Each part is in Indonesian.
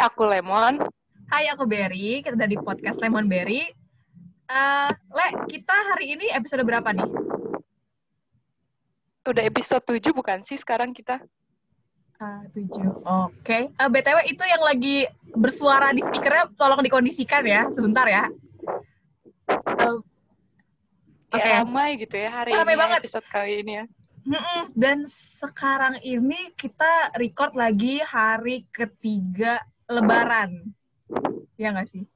aku Lemon. Hai, aku Berry. Kita dari podcast Lemon Berry. Uh, Le, kita hari ini episode berapa nih? Udah episode 7 bukan sih sekarang kita? Uh, 7. Oke. Okay. Uh, BTW itu yang lagi bersuara di speakernya tolong dikondisikan ya, sebentar ya. Uh, Oke. Okay. ramai gitu ya hari ramai ini banget. episode kali ini ya. Mm-mm. Dan sekarang ini kita record lagi hari ketiga Lebaran. Ya nggak sih?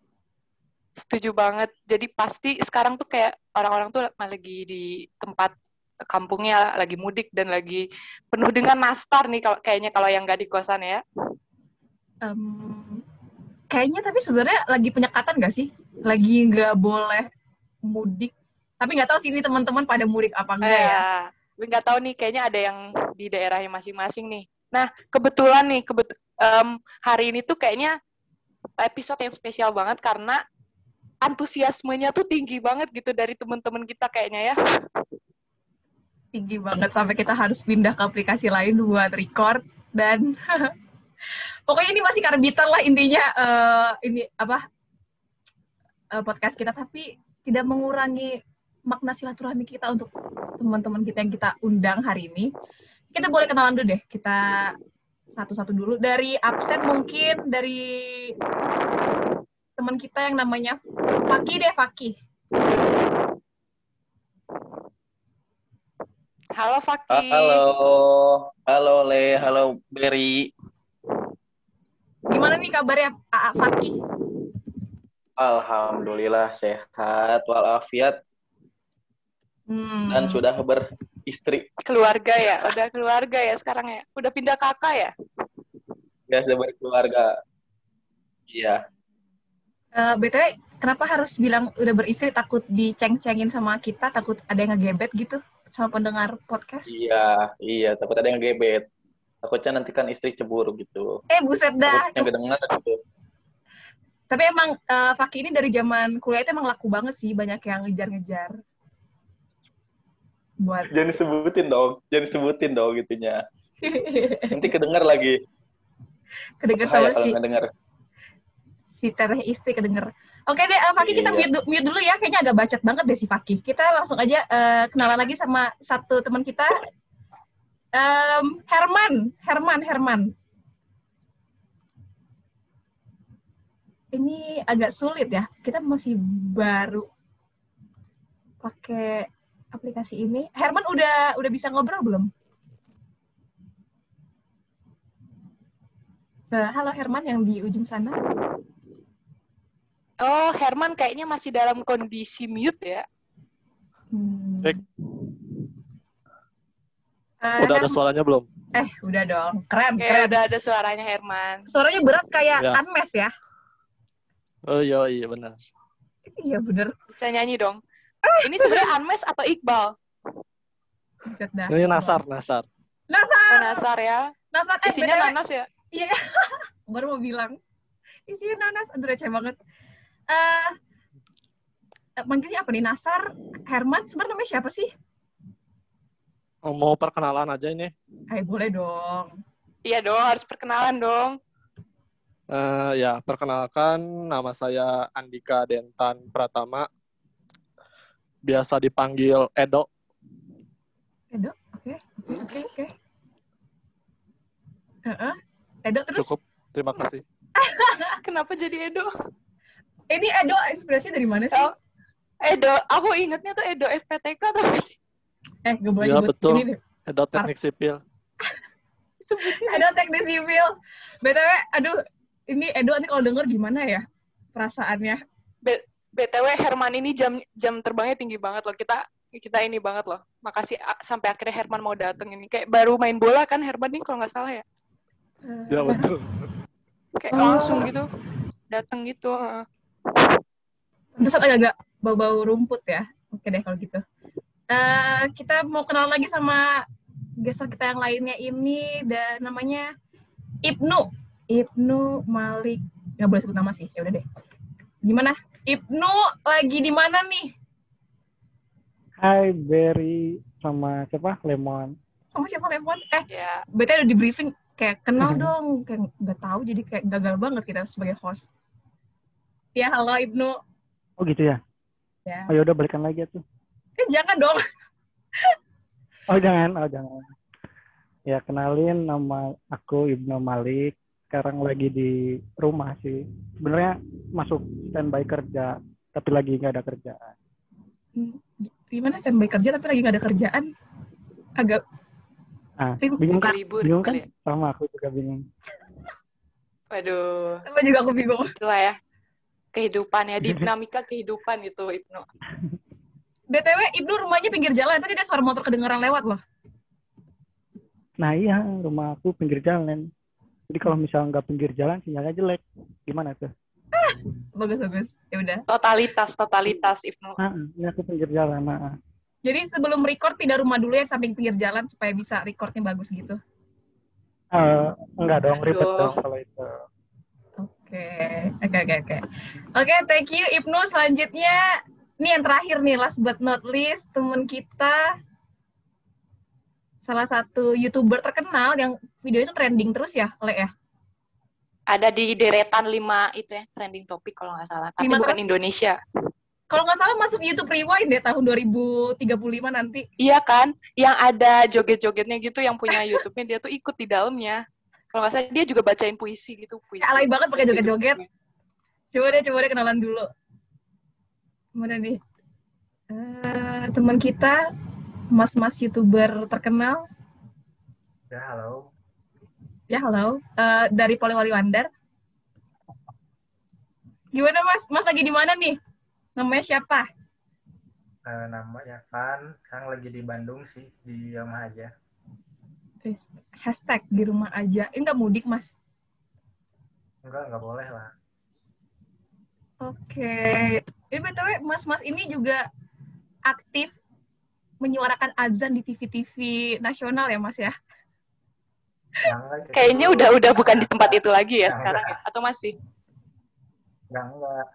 Setuju banget. Jadi pasti sekarang tuh kayak orang-orang tuh lagi di tempat kampungnya lagi mudik dan lagi penuh dengan nastar nih kalau kayaknya kalau yang nggak di kosan ya. Um, kayaknya tapi sebenarnya lagi penyekatan nggak sih? Lagi nggak boleh mudik. Tapi nggak tahu sih ini teman-teman pada mudik apa enggak eh, ya. Tapi nggak tahu nih, kayaknya ada yang di daerahnya masing-masing nih. Nah, kebetulan nih, kebet um, hari ini tuh kayaknya episode yang spesial banget karena antusiasmenya tuh tinggi banget gitu dari teman-teman kita kayaknya ya. Tinggi banget sampai kita harus pindah ke aplikasi lain buat record dan pokoknya ini masih karbitan lah intinya uh, ini apa uh, podcast kita tapi tidak mengurangi makna silaturahmi kita untuk teman-teman kita yang kita undang hari ini. Kita boleh kenalan dulu deh. Kita satu-satu dulu dari absen mungkin dari teman kita yang namanya Faki deh Faki. Halo Faki. Halo, halo Le, halo Berry. Gimana nih kabarnya Faki? Alhamdulillah sehat walafiat hmm. dan sudah beristri. Keluarga ya, udah keluarga ya sekarang ya. Udah pindah kakak ya? Ya sudah berkeluarga. Iya. Uh, btw, kenapa harus bilang udah beristri takut diceng-cengin sama kita, takut ada yang ngegebet gitu sama pendengar podcast? Iya, iya, takut ada yang ngegebet. Takutnya nanti kan istri cemburu gitu. Eh, buset dah. Takutnya kedengar gitu. Tapi emang uh, Faki ini dari zaman kuliah itu emang laku banget sih, banyak yang ngejar-ngejar buat jangan disebutin dong jangan disebutin dong gitunya. Nanti kedengar lagi. Kedengar sama si kedenger. si tereh istri kedenger. Oke deh uh, Fakih iya. kita mute, mute dulu ya kayaknya agak bacot banget deh si Fakih kita langsung aja uh, kenalan lagi sama satu teman kita. Um, Herman Herman Herman. Ini agak sulit ya kita masih baru pakai aplikasi ini. Herman udah udah bisa ngobrol belum? Halo Herman yang di ujung sana. Oh, Herman kayaknya masih dalam kondisi mute ya. Hmm. Uh, udah ada suaranya belum? Eh, udah dong. Keren, keren. udah ada suaranya Herman. Suaranya berat kayak ya. Anmes ya? Oh iya, iya benar. Iya benar. Bisa nyanyi dong. Ini sebenarnya Anmes atau Iqbal? Ini Nasar, Nasar. Nasar. Oh, Nasar ya. Nasar. Eh, Isinya BTW. nanas ya? Iya. Baru mau bilang. Isinya nanas. Aduh, receh banget. Eh, uh, manggilnya apa nih? Nasar, Herman, sebenarnya namanya siapa sih? Oh, mau perkenalan aja ini. Eh, boleh dong. Iya dong, harus perkenalan dong. Uh, ya, perkenalkan nama saya Andika Dentan Pratama biasa dipanggil Edo. Edo, oke, oke, oke. Edo terus. Cukup, terima kasih. Kenapa jadi Edo? Ini Edo inspirasinya dari mana sih? Oh, Edo, aku ingetnya tuh Edo SPTK tuh. Eh, gue boleh ya, betul. ini deh. Edo Teknik Sipil. Edo Teknik Sipil. BTW, aduh, ini Edo ini kalau denger gimana ya perasaannya? BTW Herman ini jam jam terbangnya tinggi banget loh. Kita kita ini banget loh. Makasih sampai akhirnya Herman mau datang ini. Kayak baru main bola kan Herman ini kalau nggak salah ya. Ya betul. Kayak oh. langsung gitu. Datang gitu. Terus agak-agak bau-bau rumput ya. Oke deh kalau gitu. Uh, kita mau kenal lagi sama geser kita yang lainnya ini dan namanya Ibnu. Ibnu Malik. Nggak boleh sebut nama sih. Ya udah deh. Gimana? Ibnu lagi di mana nih? Hai Berry sama siapa? Lemon. Sama siapa Lemon? Eh, ya. BT udah di briefing kayak kenal dong kayak nggak tahu jadi kayak gagal banget kita sebagai host ya halo Ibnu Oh gitu ya? ya Oh yaudah balikan lagi tuh. eh jangan dong Oh jangan, oh jangan. Ya kenalin nama aku Ibnu Malik. Sekarang lagi di rumah sih. Sebenarnya masuk standby kerja, tapi lagi nggak ada kerjaan. Hmm, gimana standby kerja tapi lagi nggak ada kerjaan agak Ah, Bingung. bingung kan? libur Bingung kan? kali ya. Sama aku juga bingung. Waduh, sama juga aku bingung itulah ya kehidupan ya dinamika kehidupan itu Ibnu. btw Ibnu rumahnya pinggir jalan tadi ada suara motor kedengeran lewat loh Nah iya, rumah aku pinggir jalan. Jadi kalau misalnya nggak pinggir jalan, sinyalnya jelek. Gimana tuh? bagus bagus ya udah Totalitas, totalitas Ibnu. Ah, ini aku pinggir jalan. Nah, jadi sebelum record pindah rumah dulu yang samping pinggir jalan supaya bisa recordnya bagus gitu Eh, enggak dong, ribet Aduh. dong kalau itu. Oke, oke, oke, oke. Oke, thank you Ibnu. Selanjutnya, ini yang terakhir nih, last but not least, temen kita, salah satu youtuber terkenal yang videonya itu trending terus ya, Le ya. Ada di deretan lima itu ya trending topik kalau nggak salah. Tapi Lima bukan terus? Indonesia. Kalau nggak salah masuk YouTube Rewind deh tahun 2035 nanti. Iya kan? Yang ada joget-jogetnya gitu yang punya YouTube-nya dia tuh ikut di dalamnya. Kalau nggak salah dia juga bacain puisi gitu, puisi. Alay banget pakai joget-joget. Coba deh, coba deh kenalan dulu. Mana nih? Eh, teman kita, mas-mas youtuber terkenal. Ya, halo. Ya, halo. Eh, dari Poliwali Wandar. Gimana, Mas? Mas lagi di mana nih? Namanya siapa? Eh, namanya kan, sekarang lagi di Bandung sih, di rumah aja. Hashtag di rumah aja. Ini nggak mudik, Mas? Enggak, enggak boleh lah. Oke. Ini BTW, Mas-mas ini juga aktif menyuarakan azan di TV-TV nasional ya, Mas ya? Enggak, Kayaknya udah udah bukan di tempat itu lagi ya Enggak. sekarang ya? Atau masih? Enggak, enggak.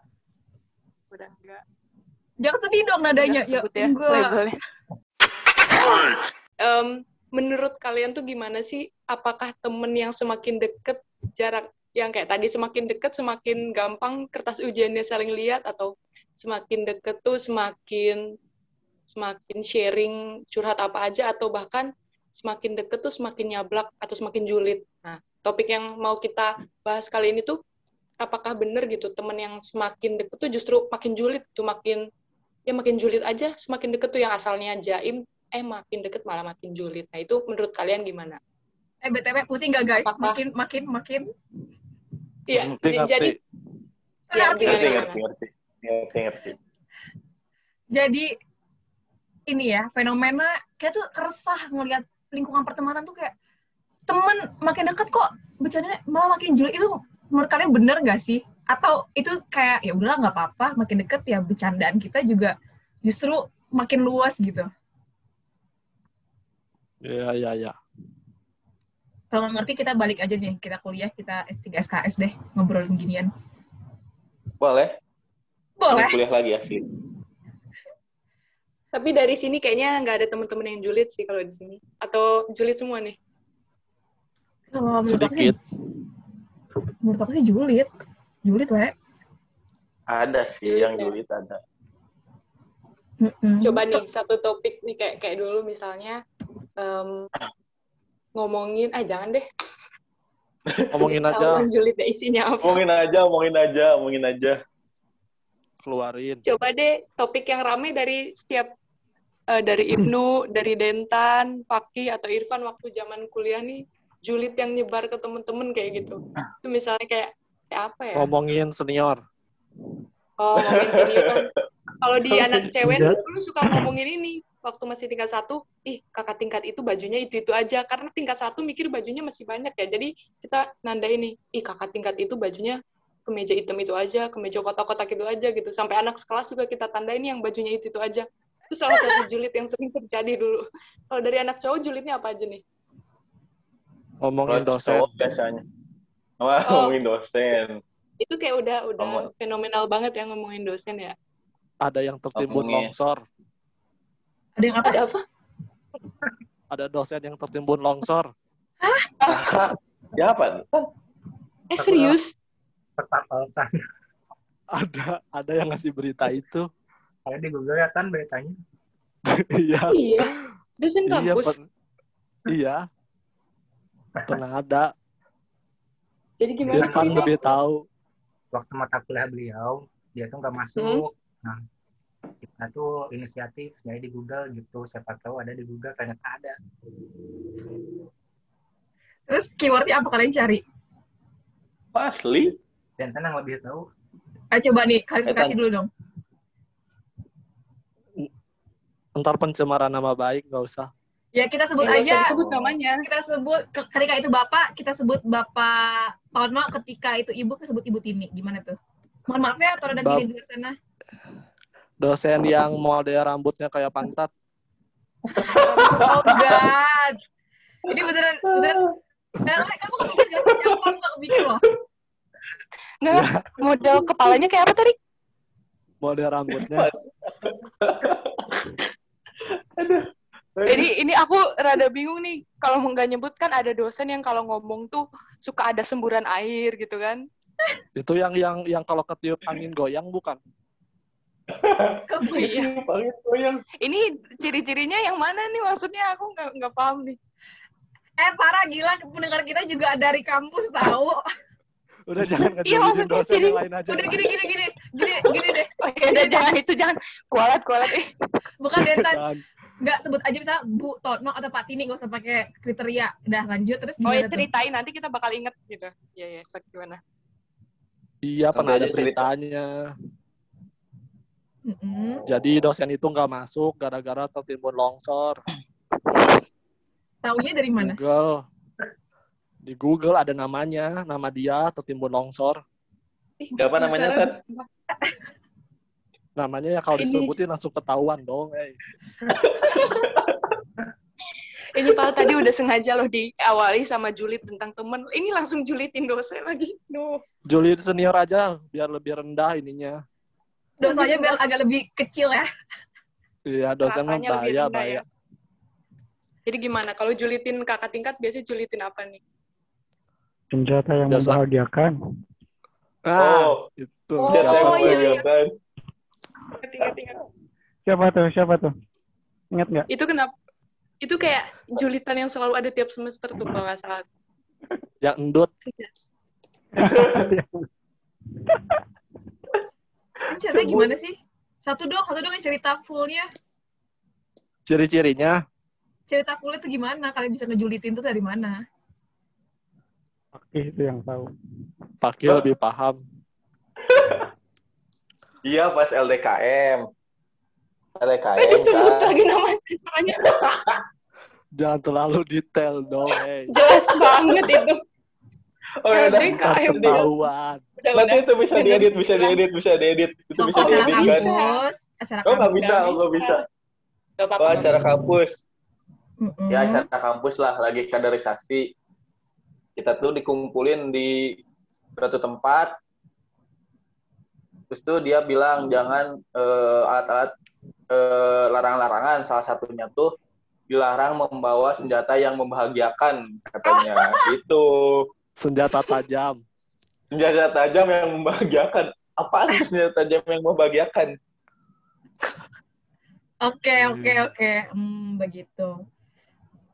Udah enggak. Jangan sedih dong nadanya. Ya, enggak. labelnya. Em, menurut kalian tuh gimana sih? Apakah temen yang semakin deket jarak yang kayak tadi semakin deket semakin gampang kertas ujiannya saling lihat atau semakin deket tuh semakin semakin sharing curhat apa aja atau bahkan semakin deket tuh semakin nyablak atau semakin julid. Nah, topik yang mau kita bahas kali ini tuh apakah bener gitu temen yang semakin deket tuh justru makin julid tuh makin ya makin julid aja semakin deket tuh yang asalnya jaim eh makin deket malah makin julid. Nah, itu menurut kalian gimana? Eh, BTW pusing gak guys? Apakah- Makin, makin, makin. Iya, jadi ya, ngerti, ngerti. Ngerti, ngerti. Jadi, ini ya, fenomena kayak tuh keresah ngelihat lingkungan pertemanan tuh kayak temen makin deket kok bercandanya malah makin julid. Itu menurut kalian bener gak sih? Atau itu kayak, ya udahlah nggak apa-apa, makin deket ya bercandaan kita juga justru makin luas gitu. Iya, iya, iya. Kalau nggak ngerti kita balik aja nih, kita kuliah, kita S3 SKS deh, ngobrolin ginian. Boleh? Boleh. Kuliah lagi asli. Tapi dari sini kayaknya nggak ada teman-teman yang julid sih kalau di sini. Atau julid semua nih? Kalau menurut aku sih, Sedikit. menurut aku sih julid. Julid, we. Ada sih yang julid ada. Mm-mm. Coba nih satu topik nih kayak kayak dulu misalnya em, ngomongin, ah jangan deh. Ngomongin aja, julid deh isinya apa. Omongin aja, omongin aja, omongin aja. keluarin. Coba deh topik yang rame dari setiap eh, dari Ibnu, dari Dentan, Paki atau Irfan waktu zaman kuliah nih julid yang nyebar ke temen-temen kayak gitu. Itu misalnya kayak kayak apa ya? Ngomongin senior. Oh, ngomongin senior. Kalau di anak cewek tuh dulu suka ngomongin ini. Waktu masih tingkat satu, ih kakak tingkat itu bajunya itu-itu aja. Karena tingkat satu mikir bajunya masih banyak ya. Jadi kita nanda ini, ih kakak tingkat itu bajunya kemeja hitam itu aja, kemeja kotak-kotak itu aja gitu. Sampai anak sekelas juga kita tandain yang bajunya itu-itu aja. Itu salah satu julid yang sering terjadi dulu. Kalau dari anak cowok julidnya apa aja nih? Ngomongin dosen. cowok biasanya. Wah, Oh. ngomongin dosen. Itu kayak udah udah Ngomong. fenomenal banget ya ngomongin dosen ya. Ada yang tertimbun Ngomongin. longsor. Ada yang apa? Ada apa? Ada dosen yang tertimbun longsor. Ya apa? Tan? Eh serius? Terpapalkan. Ada ada yang ngasih berita itu. Saya di Google ya Tan beritanya. Iya. Iya. Dosen Iya, kampus. pen- iya. Pernah ada. Jadi gimana Irfan ceritanya? lebih tahu. Waktu mata kuliah beliau, dia tuh nggak masuk. Nah, kita tuh inisiatif jadi di Google gitu. Siapa tahu ada di Google ternyata ada. Terus keywordnya apa kalian cari? Asli? Dan Tan yang lebih tahu. Ayo coba nih, klarifikasi Etan. dulu dong. Ntar pencemaran nama baik nggak usah. Ya kita sebut Ya, aja. disebut namanya. Kita sebut ke- ketika itu bapak, kita sebut bapak Tono. Ketika itu ibu, kita sebut ibu Tini. Gimana tuh? Mohon maaf ya, atau ada gini di sana. Dosen yang model rambutnya kayak pantat. Oh God. Ini beneran, beneran. Eh, Le, kamu kepikir gak sih? Gak loh. Enggak, model kepalanya kayak apa tadi? Model rambutnya. Jadi ini aku rada bingung nih. Kalau nggak nyebut kan ada dosen yang kalau ngomong tuh suka ada semburan air gitu kan. Itu yang yang yang kalau ketiup angin goyang bukan? Iya. Goyang. Ini ciri-cirinya yang mana nih maksudnya aku nggak nggak paham nih. Eh, parah gila. Pendengar kita juga dari kampus tahu. Udah jangan Iya, dosen jadi- yang lain aja. Udah gini, gini, gini. Gini, gini deh. Oh ya udah jangan itu jangan kualat kualat eh. Bukan Dentan. Nggak sebut aja misalnya Bu Tono atau Pak Tini. Nggak usah pakai kriteria. Udah lanjut. Terus Oh ya tuh? ceritain nanti kita bakal inget gitu. Iya iya gimana. Iya pernah ada aja cerita. beritanya. Mm-mm. Jadi dosen itu nggak masuk gara-gara tertimbun longsor. Taunya dari mana? Google. Di Google ada namanya, nama dia tertimbun longsor. Ih, Siapa namanya, penasaran. Namanya ya kalau Ini- disebutin langsung ketahuan dong. Eh. Ini Pak tadi udah sengaja loh diawali sama julid tentang temen. Ini langsung julitin dosen lagi. Duh. Juli senior aja biar lebih rendah ininya. Dosanya biar agak lebih kecil ya. Iya, dosen mah bahaya, rendah bahaya. ya. Jadi gimana? Kalau julitin kakak tingkat biasanya julitin apa nih? Senjata yang Biasa. membahagiakan. Ah, Oh, itu. Oh, Siapa yang iya, iya. membahagiakan? Ingat, ingat, ingat. Siapa tuh? Siapa tuh? Ingat nggak? Itu kenapa? Itu kayak julitan yang selalu ada tiap semester tuh kalau nggak salah. Yang endut. Ceritanya gimana sih? Satu dong, satu dong yang cerita fullnya. Ciri-cirinya Cerita fullnya itu gimana? Kalian bisa ngejulitin tuh dari mana? Oke, itu yang tahu. pakai lebih paham. Iya pas LDKM. LDKM Eh, disebut kan. lagi namanya caranya. Jangan terlalu detail dong, eh. Jelas banget itu. Oh ya udah. Dia. ketahuan. Nanti itu bisa Udah diedit, bisa diedit, bisa diedit. Itu bisa acara diedit kan. acara Oh nggak bisa, oh nggak bisa. Oh acara kampus. Ya acara kampus lah, lagi kaderisasi. Kita tuh dikumpulin di suatu tempat. Terus tuh dia bilang jangan eh, alat-alat eh, larangan-larangan. Salah satunya tuh dilarang membawa senjata yang membahagiakan katanya. Itu Senjata tajam. senjata tajam yang membahagiakan. Apaan tuh senjata tajam yang membahagiakan? Oke, oke, oke. Hmm, begitu.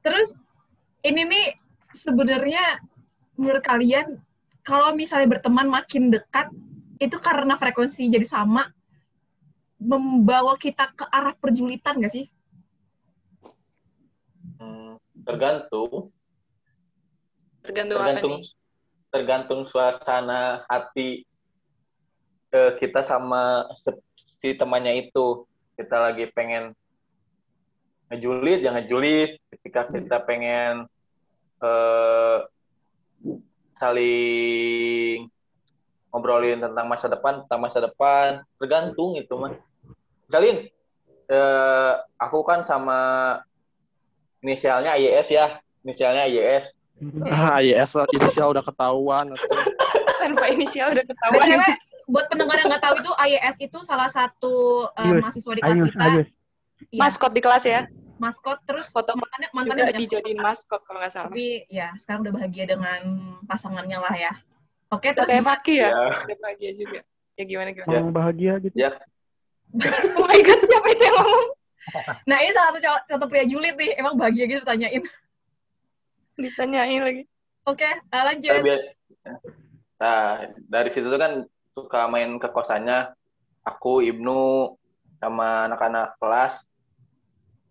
Terus ini nih sebenarnya menurut kalian kalau misalnya berteman makin dekat itu karena frekuensi jadi sama membawa kita ke arah perjulitan gak sih? Hmm, tergantung. Tergantung, tergantung apa nih? tergantung suasana hati eh, kita sama si temannya itu kita lagi pengen ngejulit ya ngejulit ketika kita pengen eh, saling ngobrolin tentang masa depan tentang masa depan tergantung itu mah Jalin eh, aku kan sama inisialnya IES ya inisialnya IES Ah, yes, inisial udah ketahuan. Tanpa inisial udah ketahuan. BTW, buat pendengar yang nggak tahu itu IES itu salah satu uh, mahasiswa di kelas kita. Ayus. Iya. Maskot di kelas ya. Maskot terus Foto mantannya mantannya juga dijadiin maskot kalau nggak salah. tapi ya sekarang udah bahagia dengan pasangannya lah ya oke terus Kayak Faki ya, Ya. udah bahagia juga. Ya gimana gimana? Mau bahagia gitu. Ya. Oh my god, siapa itu yang ngomong? nah ini salah satu satu pria julid nih emang bahagia gitu tanyain Ditanyain lagi. oke eh, lanjut Tapi biar- Nah, dari situ tuh kan suka main ke kosannya. Aku, Ibnu, sama anak-anak kelas.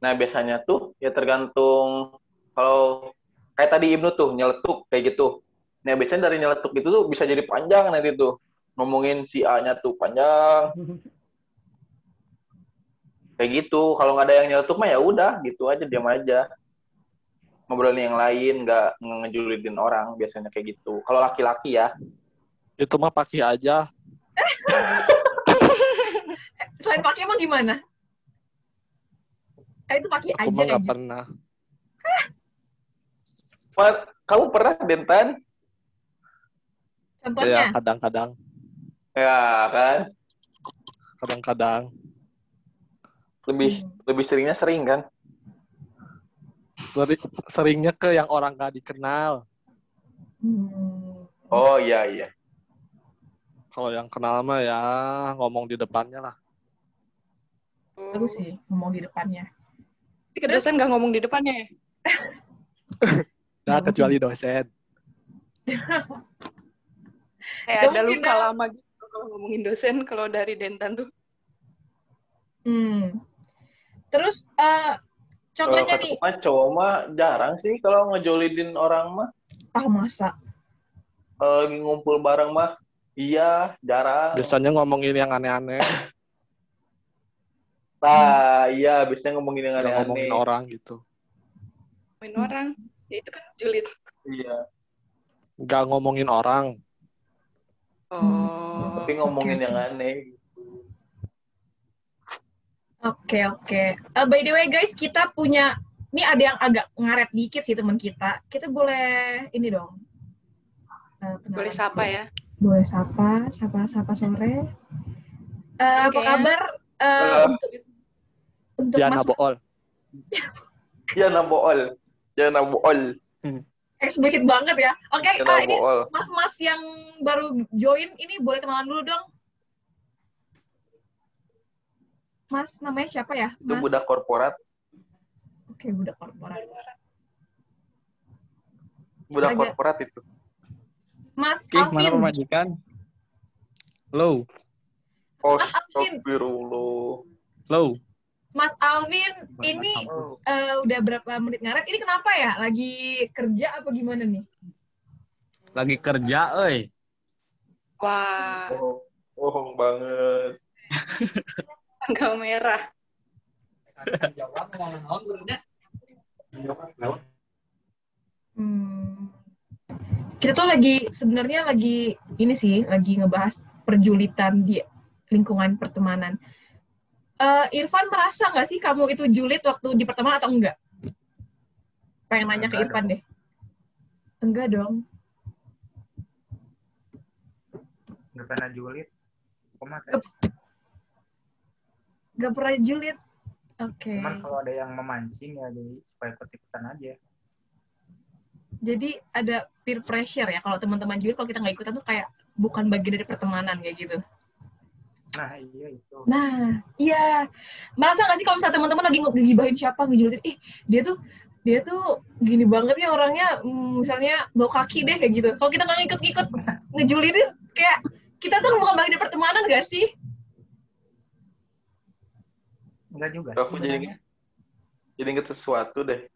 Nah, biasanya tuh ya tergantung kalau kayak tadi Ibnu tuh nyeletuk kayak gitu. Nah, biasanya dari nyeletuk itu tuh bisa jadi panjang nanti tuh. Ngomongin si A-nya tuh panjang. Kayak gitu. Kalau nggak ada yang nyeletuk mah ya udah gitu aja diam aja. Ngobrolin yang lain, nggak ngejulidin orang biasanya kayak gitu. Kalau laki-laki ya, Itu mah pakai aja. selain pakai emang gimana eh, itu pakai Aku aja mah aja. pernah. Pak, kamu pernah Dentan? contohnya Ya kadang-kadang, Ya kan, kadang-kadang. lebih lebih seringnya sering kan? Seri- seringnya ke yang orang gak dikenal. Hmm. Oh iya iya. Kalau yang kenal mah ya ngomong di depannya lah. bagus sih ngomong di depannya Tapi ke dosen nggak ngomong di depannya ya? Nah, kecuali dosen. Kayak Nggak ada luka dong. lama gitu kalau ngomongin dosen kalau dari Dentan tuh. hmm. terus eh Kalau contohnya nih mah cowok mah jarang sih kalau ngejolidin orang mah. ah masa Kalau lagi ngumpul bareng mah, iya jarang. Biasanya ngomongin yang aneh-aneh, Nah, iya biasanya ngomongin yang aneh-aneh. ngomongin orang gitu. Main orang. Ya itu kan julid. Iya. Nggak ngomongin orang. Oh. Tapi ngomongin oke, yang oke. aneh. Oke oke. Eh, by the way guys, kita punya ini ada yang agak ngaret dikit sih teman kita. Kita boleh ini dong. Eh, kenalan Boleh sapa ya. Boleh sapa, sapa sapa sore. Eh, apa Oke. kabar eh, Eh. untuk untuk Diana Mas Bool. Ya nabool. Ya nabool. eksplisit banget ya. Oke, Ya ah, ini. Mas-mas yang baru join ini boleh kenalan dulu dong. Mas namanya siapa ya? Itu Mas. budak korporat. Oke, budak korporat. Budak Agak- korporat itu. Mas Oke, mana Alvin. pemajikan? Halo, Oh, Mas Alvin. astagfirullah. Mas Alvin ini eh, udah berapa menit ngaret? Ini kenapa ya? Lagi kerja apa gimana nih? Lagi kerja, oi. Wah, Oh, bohong banget. tanggal merah. Hmm. Kita tuh lagi sebenarnya lagi ini sih lagi ngebahas perjulitan di lingkungan pertemanan. Eh, Irfan merasa nggak sih kamu itu julid waktu di pertemanan atau enggak? Pengen nanya ke Enggak Irfan deh. Enggak dong. nggak pernah julid Gak pernah julid. Oke. cuman kalau ada yang memancing ya jadi supaya ikut ikutan aja Jadi ada peer pressure ya kalau teman-teman julid kalau kita nggak ikutan tuh kayak bukan bagian dari pertemanan kayak gitu. Nah iya itu Nah, iya. Merasa nggak sih kalau misalnya teman-teman lagi ngegibahin siapa ngejulitin, ih dia tuh dia tuh gini banget ya orangnya, hmm, misalnya bau kaki deh kayak gitu. Kalau kita nggak ngikut-ngikut ngejulitin, kayak kita tuh bukan bagian dari pertemanan gak sih? enggak juga Aku jadi jadi inget sesuatu deh.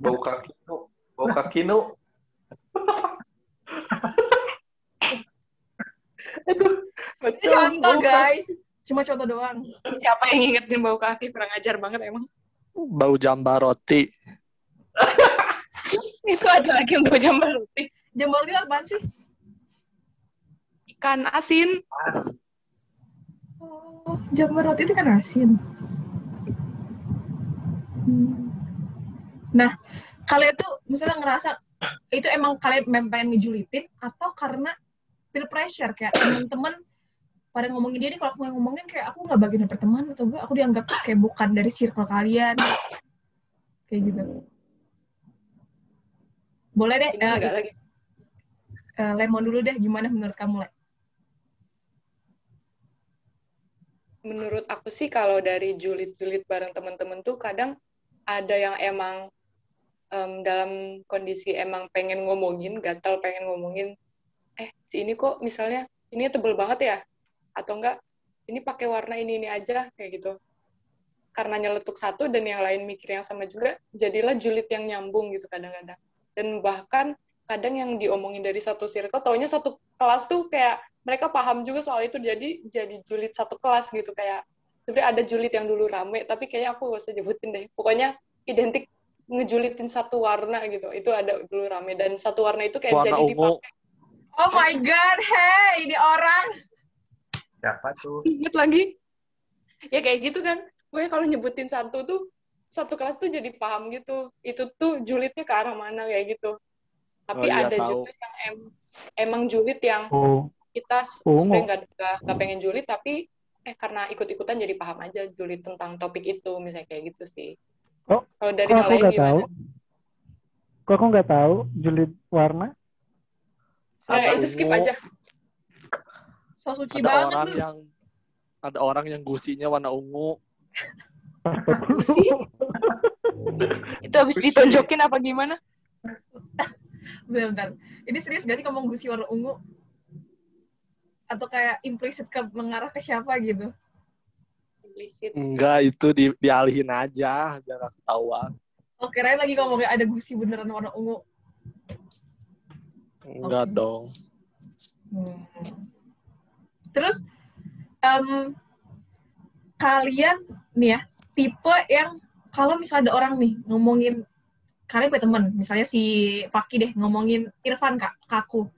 Bau kaki nu, bau kaki nu. Aduh, betul. contoh Bau guys, cuma contoh doang. Siapa yang ngingetin bau kaki? Kurang ajar banget emang. Bau jamba roti. Itu ada lagi yang bau jambar roti. Jamur itu apaan sih? Ikan asin. Oh, jamur roti itu kan asin. Hmm. Nah, kalian tuh misalnya ngerasa itu emang kalian memang pengen ngejulitin atau karena peer pressure kayak temen-temen pada ngomongin dia nih kalau aku yang ngomongin kayak aku nggak bagian dari pertemanan atau gue aku dianggap kayak bukan dari circle kalian kayak gitu boleh deh eh, enggak lagi. eh, lemon dulu deh gimana menurut kamu Le? menurut aku sih kalau dari julid-julid bareng temen-temen tuh kadang ada yang emang em, dalam kondisi emang pengen ngomongin, gatal pengen ngomongin, eh si ini kok misalnya ini tebel banget ya, atau enggak ini pakai warna ini ini aja kayak gitu. Karena nyeletuk satu dan yang lain mikir yang sama juga, jadilah julid yang nyambung gitu kadang-kadang. Dan bahkan kadang yang diomongin dari satu circle, taunya satu kelas tuh kayak mereka paham juga soal itu jadi jadi julid satu kelas gitu kayak sebenarnya ada julid yang dulu rame tapi kayaknya aku gak usah nyebutin deh pokoknya identik ngejulitin satu warna gitu itu ada dulu rame dan satu warna itu kayak Warna jadi ungu. dipakai oh my god hey ini orang Siapa tuh? inget lagi ya kayak gitu kan gue kalau nyebutin satu tuh satu kelas tuh jadi paham gitu itu tuh julidnya ke arah mana kayak gitu tapi Oh iya, ada tahu. juga yang em- emang julid yang Oh, kita Ungu. sebenarnya nggak nggak- pengen julid tapi eh karena ikut-ikutan jadi paham aja julid tentang topik itu misalnya kayak gitu sih. Oh, kalau dari kok aku nggak tahu? Kok aku nggak tahu julid warna? Nah, Ada itu skip aja. So suci Ada banget orang tuh yang ada orang yang gusinya warna ungu. Gusi? itu habis ditonjokin apa gimana? bentar, bentar. ini serius gak sih ngomong gusi warna ungu atau kayak implisit ke mengarah ke siapa gitu Implisit. Enggak, itu di, dialihin aja biar nggak ketahuan. oh kirain lagi ngomongnya ada gusi beneran warna ungu Enggak Oke. dong. Hmm. Terus em, kalian nih ya tipe yang kalau misalnya ada orang nih ngomongin kalian punya temen misalnya si Faki deh ngomongin Irfan kak kaku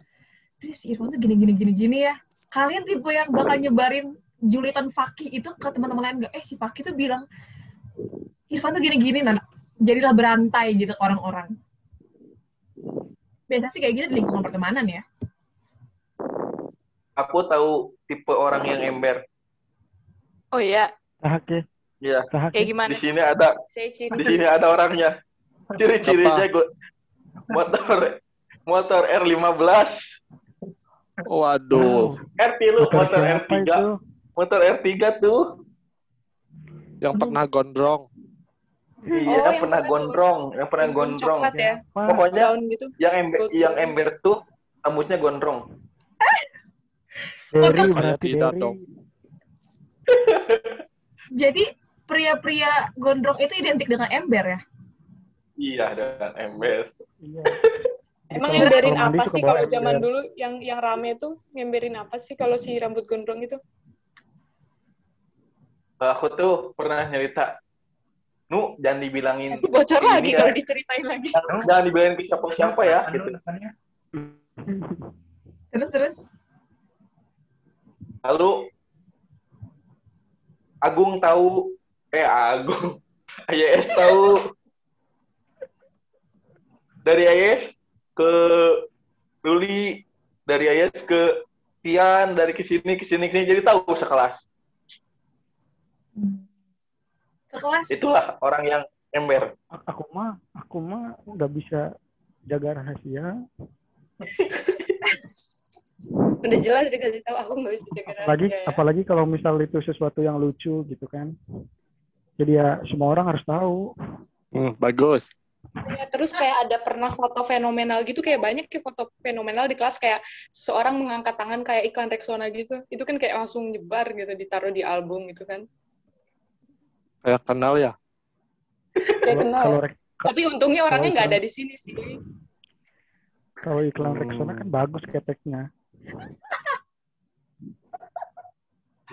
terus si Irfan tuh gini gini gini gini ya. Kalian tipe yang bakal nyebarin julitan Faki itu ke teman-teman lain gak eh si Faki tuh bilang Irfan tuh gini gini nah jadilah berantai gitu orang-orang. Biasa sih kayak gitu di lingkungan pertemanan ya Aku tahu tipe orang yang ember. Oh iya, Sahake, Ya, kayak gimana? di sini ada di sini ada orangnya. Ciri-cirinya gue motor motor R15, Waduh, R3 lu, Motor motor siapa R3, itu? motor R3 tuh. yang pernah gondrong. Iya, Oh, yang pernah pernah gondrong, yang pernah gondrong. Ya, Pokoknya gitu. yang ember yang ember tuh rambutnya gondrong. Berarti tidak Derry. dong. Jadi pria-pria gondrong itu identik dengan ember ya? Iya, dengan ember. Iya. Emang mandi apa sih kalau zaman ember. dulu yang yang rame tuh ngemberin apa sih kalau si rambut gondrong itu? Aku tuh pernah nyerita, Nu, jangan dibilangin Nanti bocor ini lagi ya. kalau diceritain lagi. jangan dibilangin ke siapa-siapa ya Anu, gitu. depannya. Terus terus Lalu Agung tahu eh Agung IAS tahu. Dari IAS ke Ruli dari IAS ke Tian dari ke sini ke sini ke sini jadi tahu sekelas. Sekelas? Itulah orang yang ember. Aku mah, aku mah nggak bisa jaga rahasia. Udah jelas dikasih tahu aku nggak bisa jaga Apalagi, rahasia ya. apalagi kalau misal itu sesuatu yang lucu gitu kan. Jadi ya semua orang harus tahu. Hmm, bagus. Iya, terus kayak ada pernah foto fenomenal gitu kayak banyak ya foto fenomenal di kelas kayak seorang mengangkat tangan kayak iklan Rexona gitu. Itu kan kayak langsung nyebar gitu ditaruh di album gitu kan. Kayak kenal ya. Kayak kenal. Kalau ya. Tapi untungnya orangnya nggak ada di sini sih. kalau iklan Hmm. Rexona kan bagus keteknya.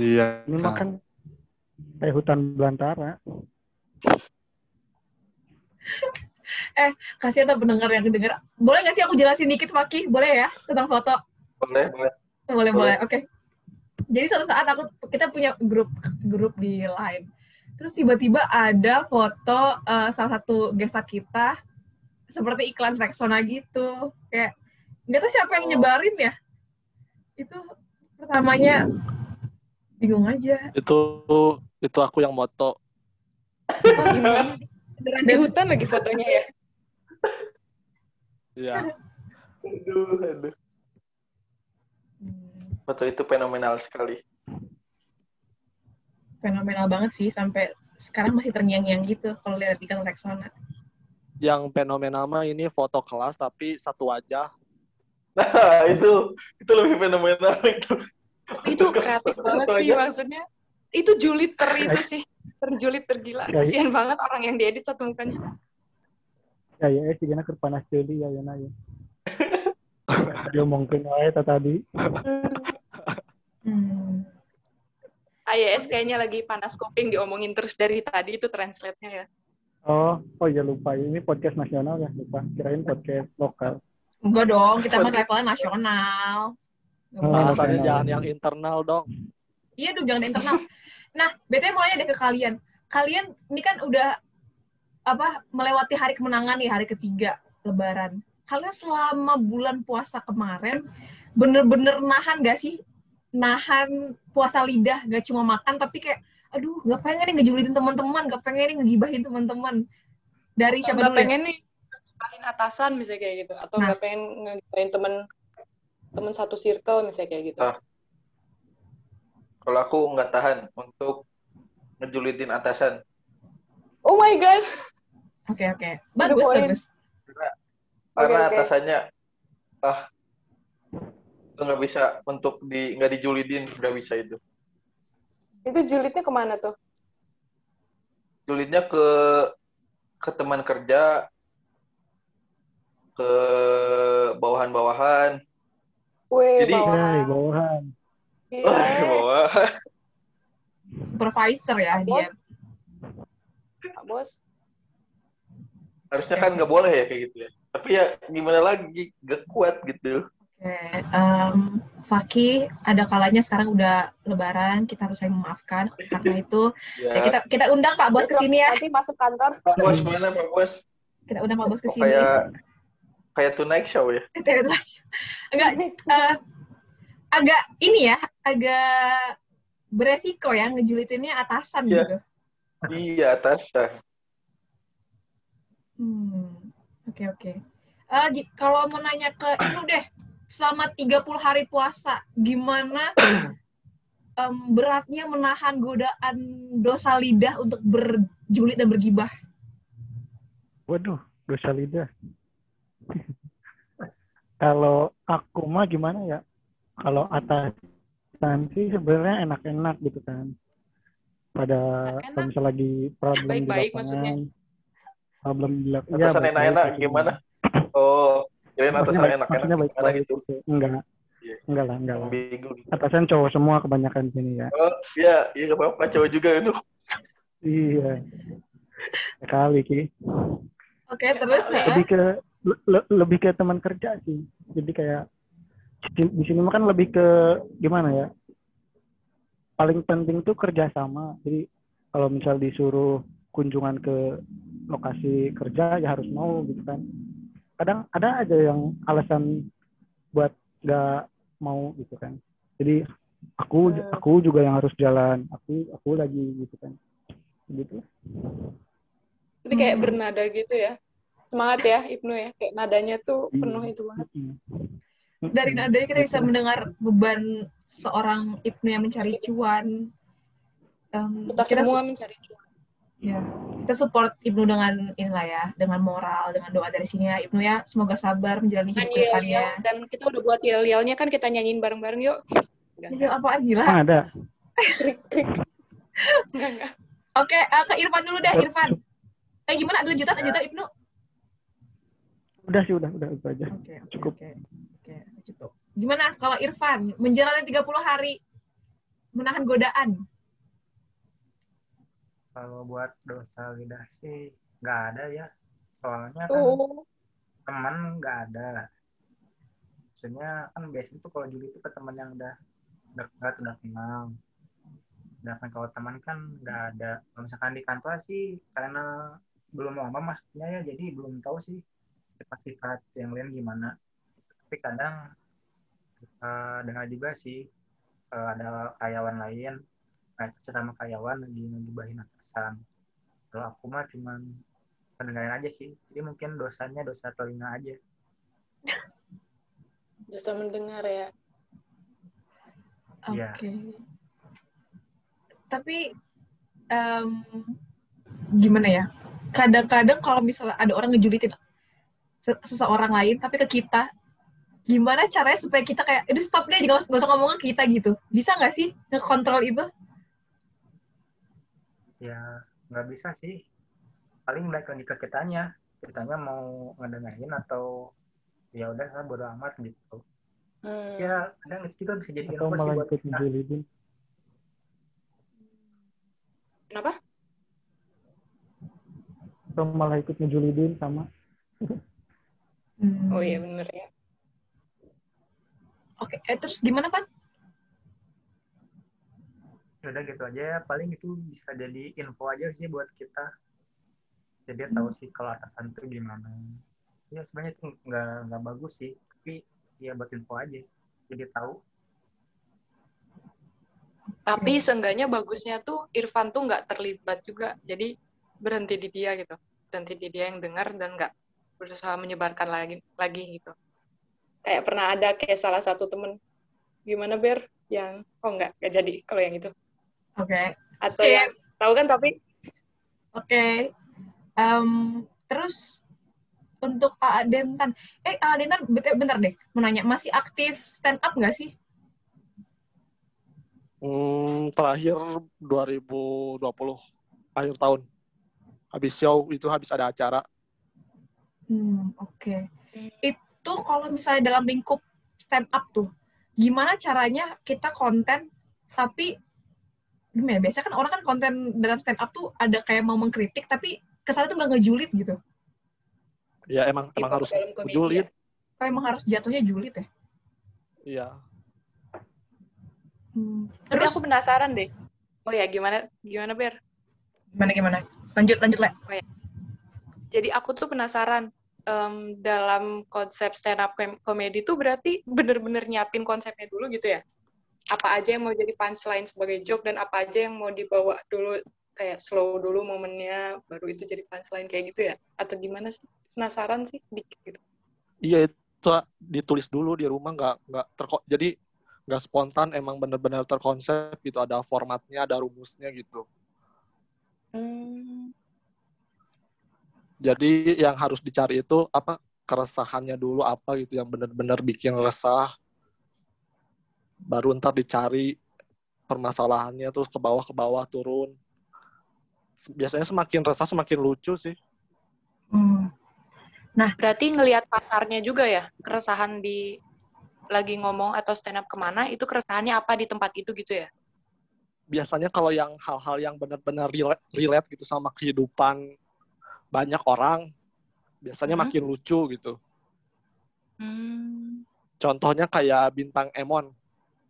Iya. Ini mah kan kayak hutan belantara. kasihan tuh pendengar yang denger. Boleh nggak sih aku jelasin dikit Faki? Boleh ya tentang foto? boleh boleh Boleh boleh. Oke. Jadi suatu saat aku kita punya grup grup di Line. Terus tiba-tiba ada foto eh, salah satu gestar kita seperti iklan Rexona gitu. Kayak nggak tahu siapa yang nyebarin ya. Itu pertamanya bingung aja. Itu itu aku yang moto. Oh, gimana? Di hutan lagi fotonya ya. Iya. Aduh, aduh. Foto itu fenomenal sekali. fenomenal banget sih sampai sekarang masih terngiang-ngiang gitu kalau lihat ikan Rexona. Yang fenomenal mah ini foto kelas tapi satu wajah. Nah, itu itu lebih fenomenal itu. Itu kreatif banget sih aja. maksudnya. Itu julid ter itu sih. Terjulit tergila. Ya, Kasihan banget orang yang diedit satu mukanya. Ya ya eh sigana keur panas deui ya ya ya. Diomongkeun wae ta tadi. Hmm. IAS kayaknya lagi panas kuping diomongin terus dari tadi itu translate-nya ya. Oh, oh ya lupa ini podcast nasional ya lupa. Kirain podcast lokal. Enggak dong, kita mah levelnya nasional. Bahasanya jangan yang internal dong. Iya dong, jangan internal. Nah, BTW mau nanya deh ke kalian. Kalian ini kan udah apa melewati hari kemenangan nih, hari ketiga Lebaran. Kalian selama bulan puasa kemarin bener-bener nahan gak sih? Nahan puasa lidah, gak cuma makan tapi kayak, aduh, gak pengen nih ngejulitin teman-teman, gak pengen nih ngegibahin teman-teman. Dari siapa dulu? ya? pengen nih atasan misalnya kayak gitu atau Nah. nggak pengen ngegibahin temen temen satu circle misalnya kayak gitu. Ah. Kalau aku nggak tahan untuk ngejulitin atasan. Oh my god. Oke, oke. Bagus, poin. bagus. Karena Oke, oke. atasannya ah nggak bisa untuk di nggak dijulidin nggak bisa itu. Itu julidnya ke mana tuh? Julidnya ke ke teman kerja, ke bawahan-bawahan. Wih, Jadi- bawahan. Hai, bawahan. Gila. Oh, bawahan. Supervisor ya dia. Bos. Pak Bos. Harusnya kan nggak boleh ya kayak gitu ya. Tapi ya gimana lagi, gak kuat gitu. Oke, em, Faki, ada kalanya sekarang udah Lebaran, kita harus saling memaafkan. Karena itu, ya Ya, kita kita undang Pak Bos ke sini ya. Nanti masuk kantor. Pak Bos mana Pak Bos? Kita undang Pak Bos ke sini. kayak kayak Tonight Show ya? Enggak, eh, agak ini ya, agak beresiko ya ngejulitinnya atasan Iya. gitu. Iya, atasan. Hmm, oke oke. Eh, gi- kalau mau nanya ke Ibnu deh, selama 30 hari puasa, gimana em, beratnya menahan godaan dosa lidah untuk berjulit dan bergibah? Waduh, dosa lidah. Kalau aku mah gimana ya? Kalau atasan sih sebenarnya enak-enak gitu kan. Pada kalau misalnya lagi problem di Baik-baik lapangan. maksudnya? Problem di lapangan. Atasan enak-enak gimana? Oh, kirain atasan enak-enak gimana baik-baik gitu. gitu. Enggak. Iya. Enggak lah, enggak lah. Atasan cowok semua kebanyakan sini ya. Oh, iya, iya gak apa-apa, cowok juga itu. Iya. Sekali Ki. Oke, terus ya. lebih ke le- le- lebih ke teman kerja sih. Jadi kayak di, sini mah kan lebih ke gimana ya? Paling penting tuh kerjasama. Jadi kalau misal disuruh kunjungan ke lokasi kerja ya harus mau gitu kan. Kadang ada aja yang alasan buat nggak mau gitu kan. Jadi aku aku juga yang harus jalan. Aku aku lagi gitu kan. Gitu. Jadi kayak Hmm. bernada gitu ya. Semangat ya Ibnu ya. Kayak nadanya tuh Iya. penuh itu banget. Mm-mm. dari nadanya kita bisa mendengar beban seorang Ibnu yang mencari cuan. Em, Kita, su- semua mencari cuan. ya, kita support Ibnu dengan inilah ya, dengan moral, dengan doa dari sini ya. Ibnu ya, semoga sabar menjalani hidup depannya. dan kita udah buat yel-yelnya kan kita nyanyiin bareng-bareng yuk. Ini apaan gila? Emang ada Krik, krik. Enggak, enggak. Oke, eh, ke Irfan dulu deh, Irfan. Eh gimana? Ada lanjutan, lanjutan Ibnu? Udah sih udah udah itu aja Oke, oke, Cukup. Oke, oke, cukup. Gimana kalau Irfan menjalani 30 hari menahan godaan? Kalau buat dosa lidah sih nggak ada ya. Soalnya kan Tuh. teman nggak ada. Maksudnya kan biasanya tuh kalau juli itu ke teman yang udah dekat, udah kenal. Sedangkan kalau teman kan nggak ada. Kalau misalkan di kantor sih karena belum lama maksudnya ya, jadi belum tahu sih sifat-sifat yang lain gimana. Tapi kadang eh, dengar juga sih eh, ada karyawan lain, nah, sesama karyawan lagi ngegibahin atasan. Kalau aku mah cuman ngedengerin aja sih jadi mungkin dosanya dosa telinga aja Dosa mendengar ya. Oke. Iya. Tapi em, gimana ya? Kadang-kadang kalau misalnya ada orang ngejulitin seseorang lain, tapi ke kita, gimana caranya supaya kita kayak, itu stop deh, nggak usah, nggak usah ngomong ke kita gitu. Bisa nggak sih ngekontrol itu? ya nggak bisa sih paling balik lagi ke kitanya kitanya mau ngedengerin atau ya udah saya bodo amat gitu Hmm. ya kadang itu juga bisa jadi atau info sih malah buat ikut kita ngejulidin Kenapa? atau malah ikut ngejulidin sama Hmm. Oh iya bener ya. Oke, eh, terus gimana Pan? ya udah gitu aja ya paling itu bisa jadi info aja sih buat kita jadi tahu sih kalau atasan tuh gimana ya sebenarnya itu nggak nggak bagus sih tapi ya buat info aja jadi tahu Tapi seenggaknya bagusnya tuh Irfan tuh nggak terlibat juga. Jadi berhenti di dia gitu. Berhenti di dia yang dengar dan nggak berusaha menyebarkan lagi lagi gitu. Kayak pernah ada kayak salah satu temen gimana Ber yang oh nggak nggak jadi kalau yang itu Oke, atau Skip. yang tahu kan tapi oke. Em, terus untuk AA Dentan, eh AA Dentan, bentar, bentar deh, mau nanya, masih aktif stand up nggak sih? Hmm, terakhir 2020 akhir tahun. Habis show itu habis ada acara. Hmm, oke. Itu kalau misalnya dalam lingkup stand up tuh, gimana caranya kita konten tapi gimana ya? Biasanya kan orang kan konten dalam stand up tuh ada kayak mau mengkritik tapi kesannya tuh nggak ngejulit gitu. Ya emang emang Tipe harus julid. Kayak emang harus jatuhnya julid ya. Iya. Hmm. tapi Terus aku penasaran deh. Oh ya gimana gimana Ber? gimana gimana? Lanjut lanjut Le. Jadi aku tuh penasaran em, dalam konsep stand up comedy tuh berarti bener-bener nyiapin konsepnya dulu gitu ya? Apa aja yang mau jadi punchline sebagai joke dan apa aja yang mau dibawa dulu kayak slow dulu momennya baru itu jadi punchline kayak gitu ya? Atau gimana sih? Penasaran sih sedikit gitu. Iya itu ditulis dulu di rumah nggak nggak terko jadi nggak spontan emang bener-bener terkonsep gitu ada formatnya ada rumusnya gitu. Jadi yang harus dicari itu apa keresahannya dulu apa gitu yang bener-bener bikin resah. Baru ntar dicari permasalahannya terus ke bawah ke bawah turun. Biasanya semakin resah semakin lucu sih. Hmm. Berarti ngelihat pasarnya juga ya? Keresahan di lagi ngomong atau stand up ke mana, itu keresahannya apa di tempat itu gitu ya? biasanya kalau yang hal-hal yang benar-benar relate, relate gitu sama kehidupan banyak orang, biasanya Mhm. makin lucu gitu. Hmm. Contohnya kayak bintang Emon,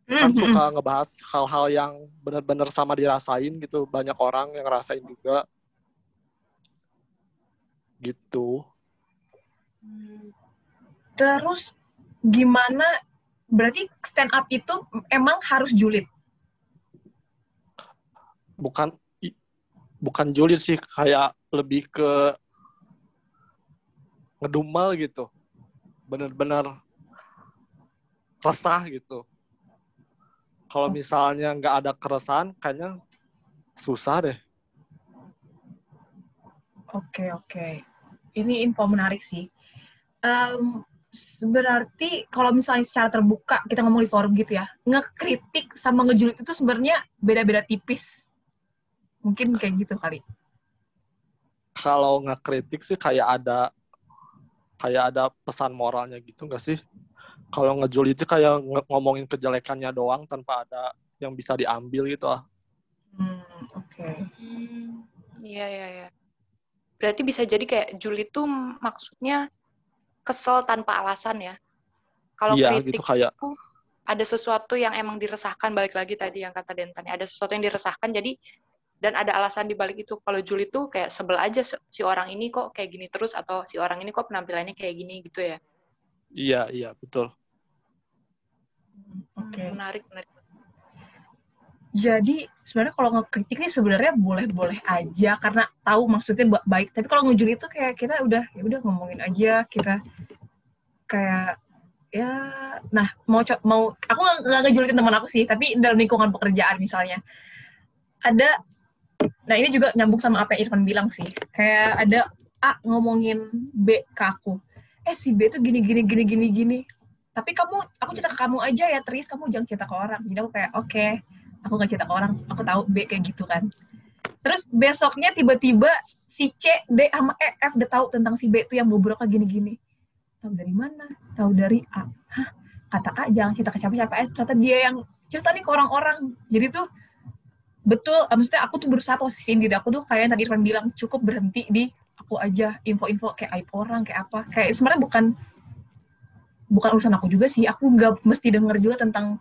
kan Hmm, suka ngebahas hal-hal yang benar-benar sama dirasain gitu, banyak orang yang ngerasain juga. Gitu. Hmm. Terus gimana? Berarti stand up itu emang harus julid. Bukan bukan julid sih, kayak lebih ke ngedumel gitu. Bener-bener resah gitu. Kalau misalnya nggak ada keresahan, kayaknya susah deh. Oke oke. Ini info menarik sih. Em, berarti kalau misalnya secara terbuka kita ngomong di forum gitu ya, ngekritik sama ngejulit itu sebenarnya beda-beda tipis. Mungkin kayak gitu kali. Kalau ngekritik sih kayak ada kayak ada pesan moralnya gitu nggak sih? Kalau ngejulit itu kayak ngomongin kejelekannya doang tanpa ada yang bisa diambil gitu ah. Hmm, oke. Hmm, iya iya iya. Berarti bisa jadi kayak julid tuh maksudnya kesel tanpa alasan ya. Kalau Iya kritik gitu kayak tuh ada sesuatu yang emang diresahkan balik lagi tadi yang kata Dentan ya. ada sesuatu yang diresahkan jadi dan ada alasan di balik itu. Kalau julid tuh kayak sebel aja si orang ini kok kayak gini terus atau si orang ini kok penampilannya kayak gini gitu ya. iya iya betul. Oke. Hmm, Menarik menarik. Jadi sebenarnya kalau ngekritik sih sebenarnya boleh-boleh aja karena tahu maksudnya ba- baik. Tapi kalau ngejulit itu kayak kita udah ya udah ngomongin aja kita kayak ya nah mau mau aku nggak ngejulitin teman aku sih tapi dalam lingkungan pekerjaan misalnya ada nah ini juga nyambung sama apa yang Irfan bilang sih. Kayak ada A ngomongin B ke aku. Eh si B tuh gini gini gini gini gini. Tapi kamu aku cerita ke kamu aja ya Tris. Kamu jangan cerita ke orang. Jadi aku kayak oke. Aku gak cerita ke orang. Aku tahu B kayak gitu kan. Terus besoknya tiba-tiba si C D sama E F udah tahu tentang si B itu yang bobroknya gini-gini. Tahu dari mana? Tahu dari A. Hah? Kata A jangan cerita ke siapa-siapa. Eh ternyata dia yang cerita nih ke orang-orang. Jadi tuh betul eh, maksudnya aku tuh berusaha posisiin diri aku tuh kayak tadi Irfan bilang cukup berhenti di aku aja info-info kayak aib orang kayak apa. Kayak sebenarnya bukan bukan urusan aku juga sih. Aku nggak mesti denger juga tentang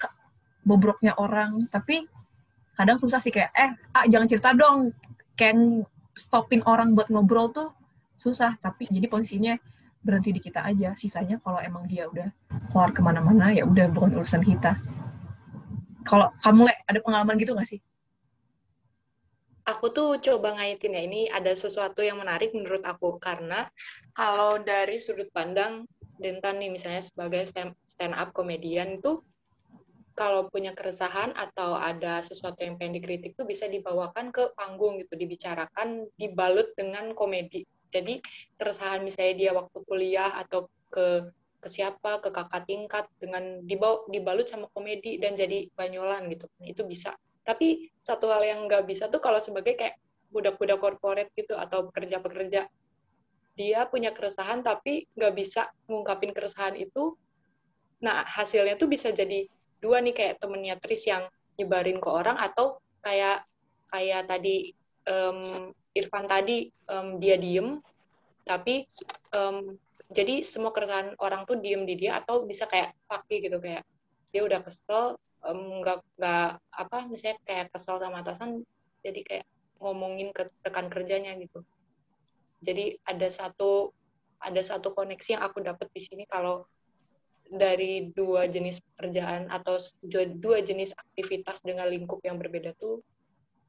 bobroknya orang. Tapi kadang susah sih kayak eh ah jangan cerita dong. Kayak stopin orang buat ngobrol tuh susah. Tapi jadi posisinya berhenti di kita aja. Sisanya kalau emang dia udah keluar ke mana-mana ya udah bukan urusan kita. Kalau kamu Le, ada pengalaman gitu gak sih aku tuh coba ngaitin ya ini ada sesuatu yang menarik menurut aku. Karena kalau dari sudut pandang Dentan nih misalnya sebagai stand up komedian itu kalau punya keresahan atau ada sesuatu yang pengen dikritik tuh bisa dibawakan ke panggung gitu dibicarakan dibalut dengan komedi. Jadi keresahan misalnya dia waktu kuliah atau ke ke siapa ke kakak tingkat dengan dibawa dibalut sama komedi dan jadi banyolan gitu. Itu bisa tapi satu hal yang nggak bisa tuh kalau sebagai kayak budak-budak korporat gitu atau pekerja-pekerja dia punya keresahan tapi nggak bisa ngungkapin keresahan itu. Nah hasilnya tuh bisa jadi dua nih kayak temennya Tris yang nyebarin ke orang atau kayak kayak tadi em, Irfan tadi em, dia diem tapi em, jadi semua keresahan orang tuh diem di dia atau bisa kayak paki gitu kayak dia udah kesel nggak nggak apa misalnya kayak kesel sama atasan jadi kayak ngomongin ke rekan kerjanya gitu. Jadi ada satu ada satu koneksi yang aku dapat di sini kalau dari dua jenis pekerjaan atau dua jenis aktivitas dengan lingkup yang berbeda tuh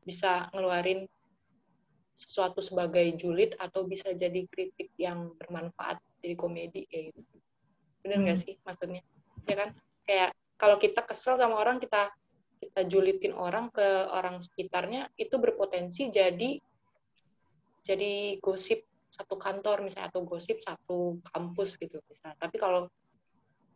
bisa ngeluarin sesuatu sebagai julid atau bisa jadi kritik yang bermanfaat jadi komedi kayak gitu. Bener nggak Hmm. sih maksudnya? Ya kan? Kayak kalau kita kesel sama orang kita kita julitin orang ke orang sekitarnya itu berpotensi jadi jadi gosip satu kantor misalnya atau gosip satu kampus gitu misalnya. Tapi kalau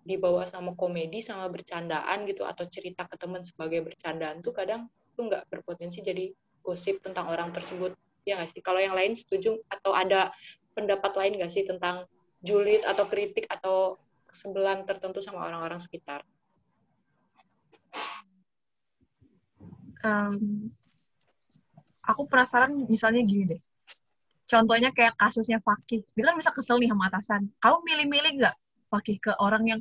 dibawa sama komedi sama bercandaan gitu atau cerita ke teman sebagai bercandaan tuh kadang tuh nggak berpotensi jadi gosip tentang orang tersebut. Ya nggak sih? Kalau yang lain setuju atau ada pendapat lain nggak sih tentang julid atau kritik atau kesebelan tertentu sama orang-orang sekitar Em, aku penasaran misalnya gini deh. Contohnya kayak kasusnya Fakih. Dia kan bisa kesel nih sama atasan. Kamu milih-milih nggak Fakih ke orang yang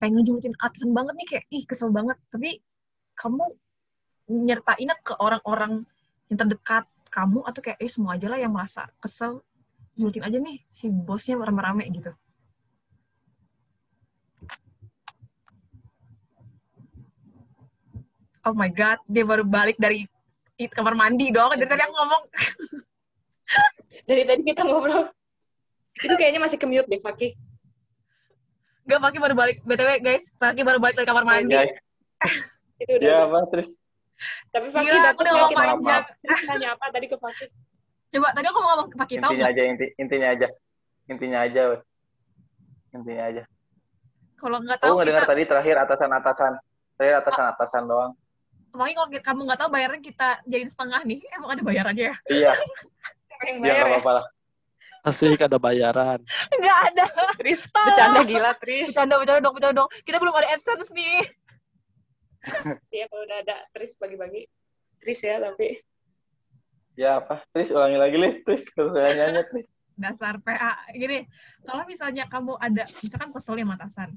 pengen ngejulitin atasan banget nih kayak ih kesel banget. Tapi kamu nyertainnya ke orang-orang yang terdekat kamu atau kayak eh semua aja lah yang merasa kesel julitin aja nih si bosnya rame-rame gitu. Oh my god, dia baru balik dari kamar mandi dong. Dari tadi aku ngomong dari tadi kita ngobrol itu kayaknya masih kemute deh Fakih Gak, Faki baru balik. BTW, guys, Faki baru balik dari kamar mandi. Guys, itu udah ya apa terus? tapi Fakih Gila, aku dapat udah ngomong panjang. Terus nanya apa tadi ke Fakih Coba, tadi aku ngomong ke Faki, tahu Intinya aja inti, intinya aja. Intinya aja, weh. Intinya aja. Kalau nggak Aku tahu, nggak dengar kita... tadi terakhir atasan-atasan. Terakhir atasan-atasan doang. Faki, kalau kamu nggak tahu, bayaran kita jadiin setengah nih. Emang ada bayarannya ya? Iya, iya nggak ya apa-apa lah. Asik ada bayaran. Nggak ada. Tris bercanda gila Tris Bercanda, bercanda dong, bercanda dong. Kita belum ada AdSense nih. Iya kalau udah ada Tris bagi-bagi Tris ya tapi Ya apa? Tris ulangi lagi, Lis. Tris, pertanyaannya, Tris. Dasar PA. Gini, kalau misalnya kamu ada, misalkan kesel ya sama atasan.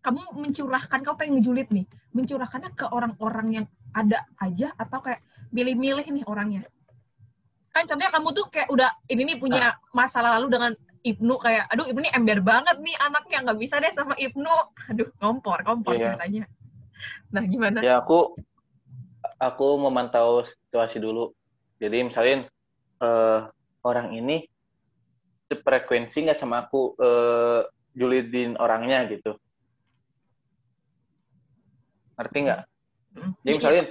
Kamu mencurahkan, kamu pengen ngejulit nih. Mencurahkannya ke orang-orang yang ada aja atau kayak milih-milih nih orangnya. Kan contohnya kamu tuh kayak udah, ini nih punya masalah lalu dengan Ibnu kayak, aduh Ibnu nih ember banget nih anaknya, nggak bisa deh sama Ibnu. Aduh, kompor, kompor Iya. ceritanya. Nah, gimana? Ya aku aku memantau situasi dulu. Jadi misalnya eh, orang ini frekuensi nggak sama aku eh, julidin orangnya gitu. Ngerti nggak? Mm. Jadi misalnya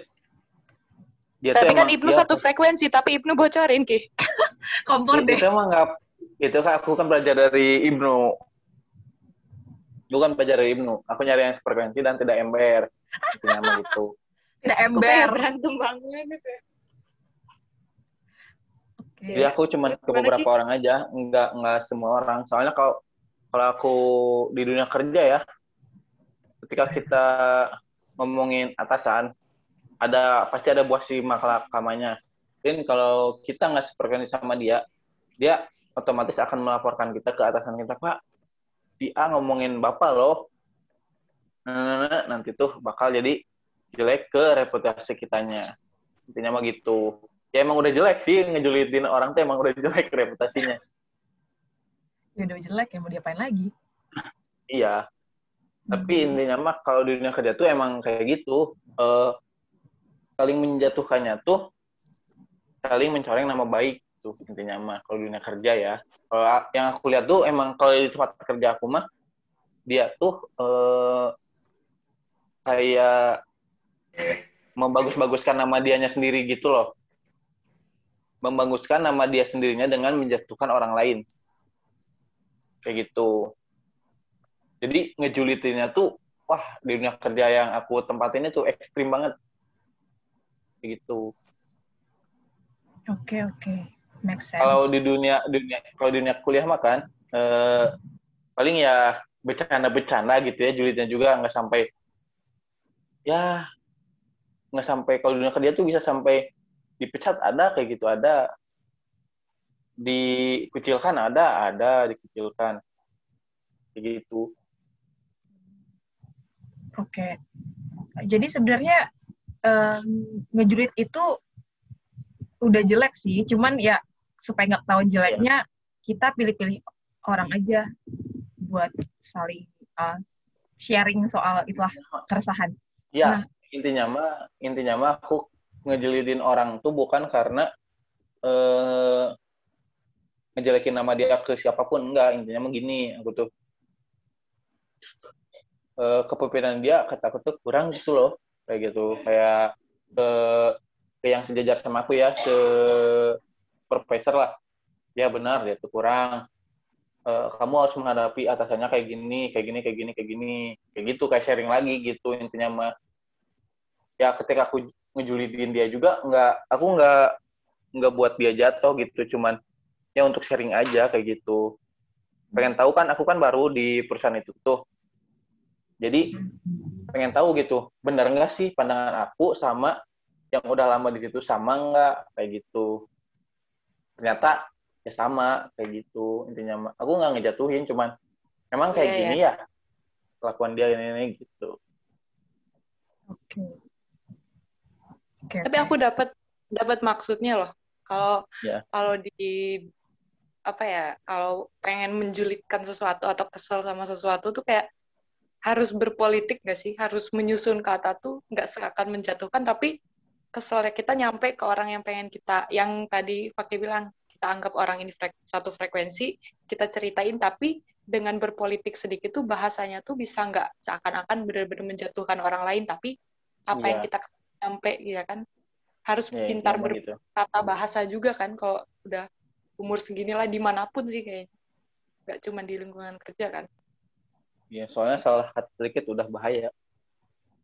dia tuh Tapi kan emang- Ibnu dia- satu frekuensi, tapi Ibnu bocorin, Ki. kompor deh. itu emang nggak itu kan aku kan belajar dari Ibnu bukan belajar dari Ibnu aku nyari yang frekuensi dan tidak ember intinya mah gitu Tidak ember. berantem banget. Oke. jadi aku cuma ke beberapa orang aja nggak nggak semua orang soalnya kalau kalau aku di dunia kerja ya ketika kita ngomongin atasan ada pasti ada buah si mahkamahnya dan kalau kita nggak sefrekuensi sama dia dia otomatis akan melaporkan kita ke atasan kita pak si A ngomongin bapak loh. Nah, nanti tuh bakal jadi jelek ke reputasi kitanya. Intinya mah gitu. Ya emang udah jelek sih ngejulitin orang tuh emang udah jelek reputasinya. Ya udah jelek ya mau diapain lagi? iya tapi intinya mah kalau di dunia kerja tuh emang kayak gitu. Eh saling menjatuhkannya tuh saling mencoreng nama baik tuh intinya mah kalau dunia kerja ya. Kalau yang aku lihat tuh emang kalau di tempat kerja aku mah dia tuh eh kayak membagus-baguskan nama dianya sendiri gitu loh. Membaguskan nama dia sendirinya dengan menjatuhkan orang lain. Kayak gitu jadi ngejulitinnya tuh wah di dunia kerja yang aku tempatin itu ekstrim banget. Gitu. Oke oke, make sense. kalau di dunia dunia kalau di dunia kuliah mah kan eh, paling ya bercanda-bercanda gitu ya julidnya juga nggak sampai ya nggak sampai kalau dunia kerja tuh bisa sampai dipecat ada kayak gitu ada. Dikucilkan ada ada dikucilkan. Kayak gitu Oke. Jadi sebenarnya em, ngejulit itu udah jelek sih, cuman ya supaya nggak tahu jeleknya kita pilih-pilih orang aja buat saling uh, sharing soal itulah keresahan. Ya, Nah. intinya mah intinya mah aku ngejelitin orang tuh bukan karena eh ngejelekin nama dia ke siapa pun enggak, intinya mah gini, aku tuh eh kepemimpinan dia kata tuh kurang gitu loh, kayak gitu, kayak ke ke yang sejajar sama aku ya, se profesor lah. Ya benar, dia tuh kurang. Eh, kamu harus menghadapi atasannya kayak gini, kayak gini, kayak gini, kayak gini, kayak gitu, kayak sharing lagi gitu intinya mah ya ketika aku ngejulitin dia juga nggak aku nggak nggak buat dia jatuh gitu. Cuman ya untuk sharing aja kayak gitu. Pengen tahu kan aku kan baru di perusahaan itu tuh jadi pengen tahu gitu benar nggak sih pandangan aku sama yang udah lama di situ sama nggak kayak gitu ternyata ya sama kayak gitu intinya aku nggak ngejatuhin cuman emang kayak Iya, gini ya kelakuan dia ini, ini gitu Oke. Oke. Tapi aku dapat dapat maksudnya loh. Kalau Ya. kalau di apa ya, kalau pengen menjulitkan sesuatu atau kesel sama sesuatu tuh kayak harus berpolitik gak sih? Harus menyusun kata tuh nggak seakan menjatuhkan, tapi keselnya kita nyampe ke orang yang pengen kita, yang tadi Fakih bilang, kita anggap orang ini frek- satu frekuensi, kita ceritain, tapi dengan berpolitik sedikit tuh bahasanya tuh bisa nggak seakan-akan benar-benar menjatuhkan orang lain, tapi apa yang Iya. kita sampai ya kan harus Ya, pintar intinya mah gitu. bahasa juga kan kalau udah umur segini lah di mana pun sih kayaknya nggak cuma di lingkungan kerja kan Ya, soalnya salah kata sedikit udah bahaya.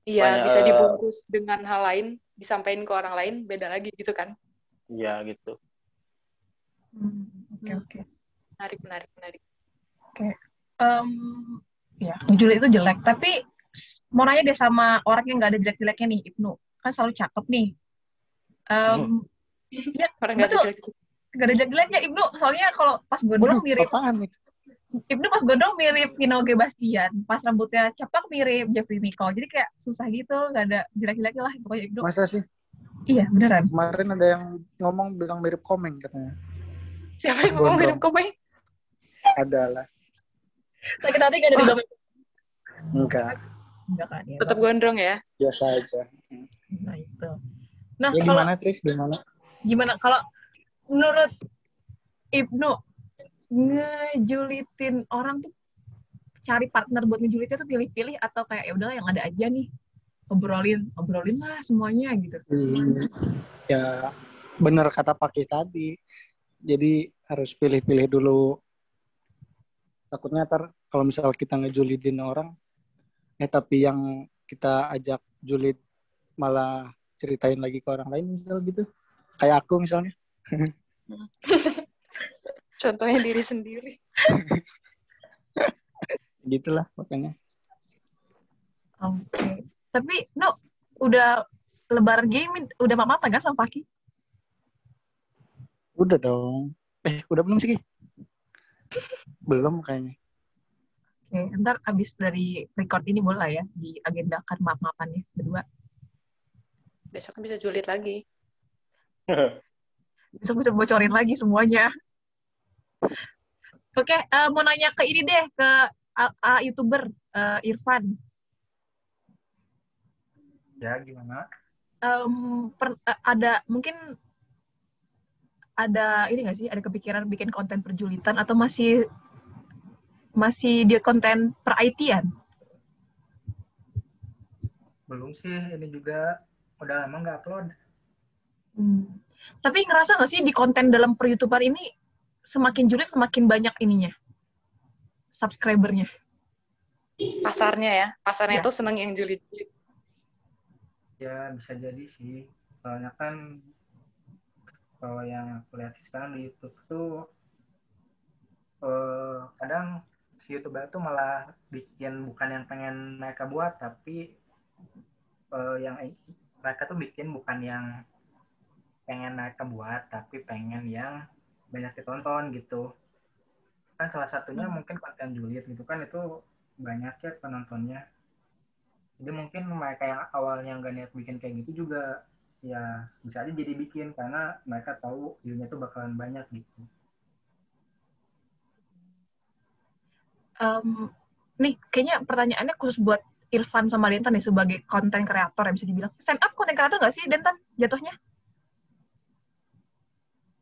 iya Banyak, bisa eh, dibungkus dengan hal lain disampaikan ke orang lain beda lagi gitu kan Iya gitu. Hmm, Oke oke. menarik menarik menarik Em, ya, ngejulit itu jelek. Tapi mau nanya deh sama orang yang nggak ada jelek-jeleknya nih, Ibnu. Kan selalu cakep nih. Em, ya, orang nggak ada Betul. jelek nggak ada jelek-jeleknya Ibnu. Soalnya kalau pas gondrong mirip, apaan nih? Ibnu pas gondrong mirip Vino G. Bastian. Pas rambutnya cepak mirip Jeffrey Nicole. Jadi kayak susah gitu, nggak ada jelek-jeleknya lah pokoknya Ibnu. Masa sih? Iya, beneran. Kemarin ada yang ngomong bilang mirip komeng katanya. siapa yang ngomong hidup komeng Ada lah. Sakit hati nggak ada di dalam Enggak. Enggak kan ya. tetap gondrong ya Biasa aja. Nah itu. Nah, Ya kalau gimana Tris? Gimana? gimana kalau menurut Ibnu ngejulitin orang tuh cari partner buat ngejulitnya tuh pilih-pilih atau kayak ya udahlah yang ada aja nih obrolin obrolin lah semuanya gitu Hmm, ya benar kata Paki tadi. Jadi harus pilih-pilih dulu. Takutnya ntar kalau misal kita ngejulidin orang, eh tapi yang kita ajak julid malah ceritain lagi ke orang lain misal gitu. Kayak aku misalnya. Contohnya diri sendiri. Gitulah makanya. oke tapi no udah lebaran gini udah mama apa gak sama Paki Udah dong. Eh, udah belum sih? Ki? belum kayaknya. Oke, ntar abis dari record ini boleh lah ya diagendakan maaf-maafannya berdua. Besok bisa julid lagi. Besok bisa bocorin lagi semuanya. Oke, eh, mau nanya ke ini deh, ke uh, uh, youtuber eh, Irfan. Ya gimana? Em, per- eh, ada mungkin ada ini nggak sih, ada kepikiran bikin konten perjulitan atau masih masih dia konten per IT-an? Belum sih, ini juga udah lama nggak upload. Hmm. Tapi ngerasa nggak sih di konten dalam per YouTuber ini semakin julid semakin banyak ininya subscribernya? Pasarnya ya. Pasarnya Ya. tuh seneng yang julid-julid. Ya bisa jadi sih. Soalnya kan kalau yang aku lihat sekarang di YouTube tuh eh, kadang si youtuber tuh malah bikin bukan yang pengen mereka buat tapi eh, yang mereka tuh bikin bukan yang pengen mereka buat tapi pengen yang banyak ditonton gitu kan salah satunya mungkin konten julid gitu kan itu banyak ya penontonnya jadi mungkin mereka yang awalnya nggak niat bikin kayak gitu juga ya bisa aja jadi bikin karena mereka tahu view-nya tuh bakalan banyak gitu Em, nih kayaknya pertanyaannya khusus buat Irfan sama Dentan ya sebagai konten kreator ya bisa dibilang. Stand up konten kreator nggak sih Dentan jatuhnya?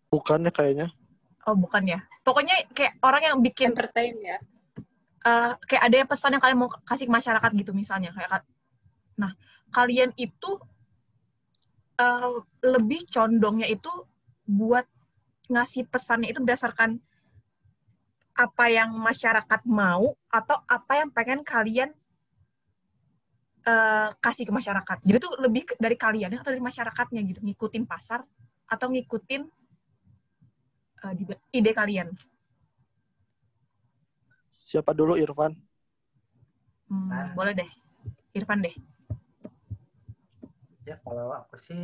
Bukannya kayaknya. Oh bukan ya. Pokoknya kayak orang yang bikin Entertain ya. eh, kayak ada yang pesan yang kalian mau kasih ke masyarakat gitu misalnya kayak ka- nah kalian itu eh, lebih condongnya itu buat ngasih pesannya itu berdasarkan apa yang masyarakat mau atau apa yang pengen kalian eh, kasih ke masyarakat jadi tuh lebih dari kalian atau dari masyarakatnya gitu ngikutin pasar atau ngikutin eh, di- ide kalian? Siapa dulu Irfan? Hmm, Nah. boleh deh. Irfan deh. Ya kalau aku sih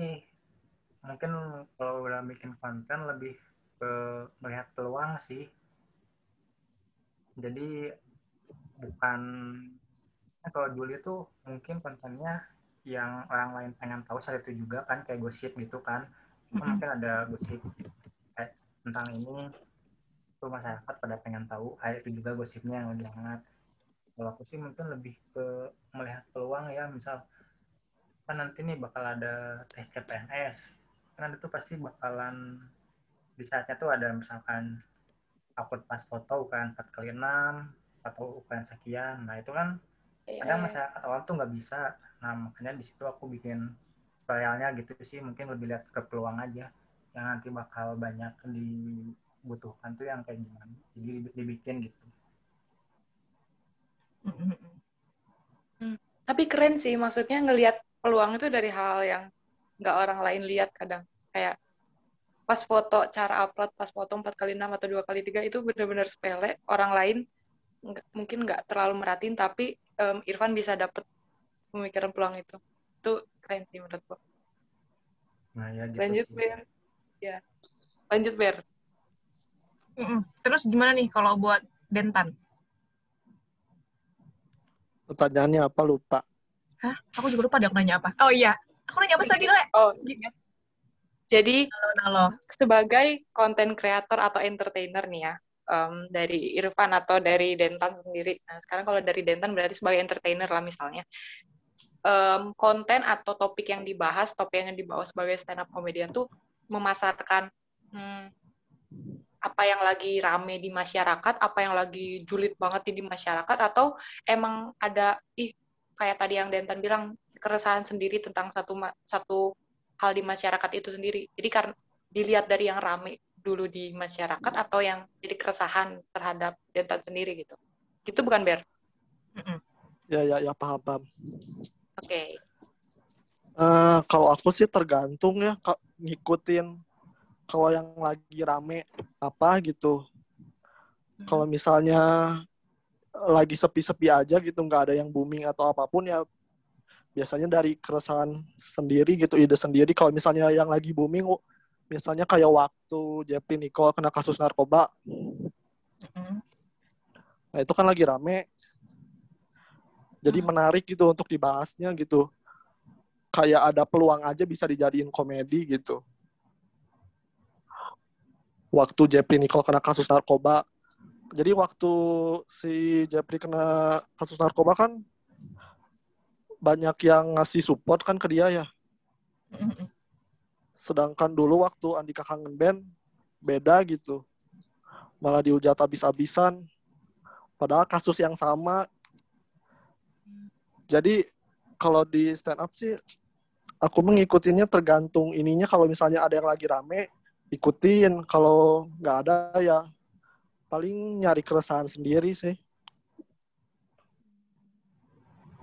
mungkin kalau udah bikin konten lebih ke melihat peluang sih. Jadi bukan kan kalau Juli itu mungkin kontennya yang orang lain pengen tahu saat itu juga kan kayak gosip gitu kan. Mungkin ada gosip tentang ini tuh masyarakat pada pengen tahu. Hari itu juga gosipnya yang lagi hangat. Kalau aku sih mungkin lebih ke melihat peluang ya misal kan nanti nih bakal ada tes CPNS kan itu pasti bakalan di saatnya tuh ada misalkan upload pas foto ukuran 4 kali 6 atau ukuran sekian. Nah itu kan Iya, kadang masyarakat awam tuh nggak bisa. Nah makanya di situ aku bikin tutorialnya gitu sih. Mungkin lebih lihat ke peluang aja yang nanti bakal banyak dibutuhkan tuh yang kayak gimana jadi dibikin gitu Mm-mm. Tapi keren sih, maksudnya ngelihat peluang itu dari hal yang nggak orang lain lihat kadang. Kayak pas foto, cara upload pas foto 4 kali 6 atau 2 kali 3 itu benar-benar sepele. Orang lain nggak- mungkin nggak terlalu merhatiin, tapi em, Irfan bisa dapet pemikiran peluang itu. Itu keren sih menurut gua. nah ya gitu Lanjut, sih. Ya. Lanjut, Ber. Mm-mm. Terus gimana nih kalau buat Dentan? Pertanyaannya apa lupa? Hah? Aku juga lupa deh aku nanya apa. Oh iya, aku nanya apa tadi, Le? Oh, jadi Halo, halo. sebagai konten kreator atau entertainer nih ya, em, dari Irfan atau dari Dentan sendiri. Nah, sekarang kalau dari Dentan berarti sebagai entertainer lah misalnya. em, konten atau topik yang dibahas, topik yang dibawa sebagai stand up comedian tuh memasarkan hmm, apa yang lagi rame di masyarakat, apa yang lagi julid banget di masyarakat, atau emang ada ih kayak tadi yang Denton bilang keresahan sendiri tentang satu satu hal di masyarakat itu sendiri. Jadi karena dilihat dari yang rame dulu di masyarakat atau yang jadi keresahan terhadap Denton sendiri gitu. Gitu bukan Ber? Ya ya ya paham paham. Oke. Eh, kalau aku sih tergantung ya ngikutin kalau yang lagi rame apa gitu. Kalau misalnya lagi sepi-sepi aja gitu nggak ada yang booming atau apa pun ya biasanya dari keresahan sendiri gitu ide sendiri kalau misalnya yang lagi booming misalnya kayak waktu Jeffrey Nicole kena kasus narkoba Mm-mm. nah itu kan lagi rame jadi Hmm. menarik gitu untuk dibahasnya gitu kayak ada peluang aja bisa dijadiin komedi gitu. Waktu Jeffrey Nicole kena kasus narkoba. Jadi waktu si Jeffrey kena kasus narkoba kan banyak yang ngasih support kan ke dia ya. Sedangkan dulu waktu Andika kangen band beda gitu. Malah dihujat habis-habisan. Padahal kasus yang sama. Jadi kalau di stand up sih aku mengikutinya tergantung ininya. Kalau misalnya ada yang lagi rame ikutin. Kalau nggak ada ya paling nyari keresahan sendiri sih.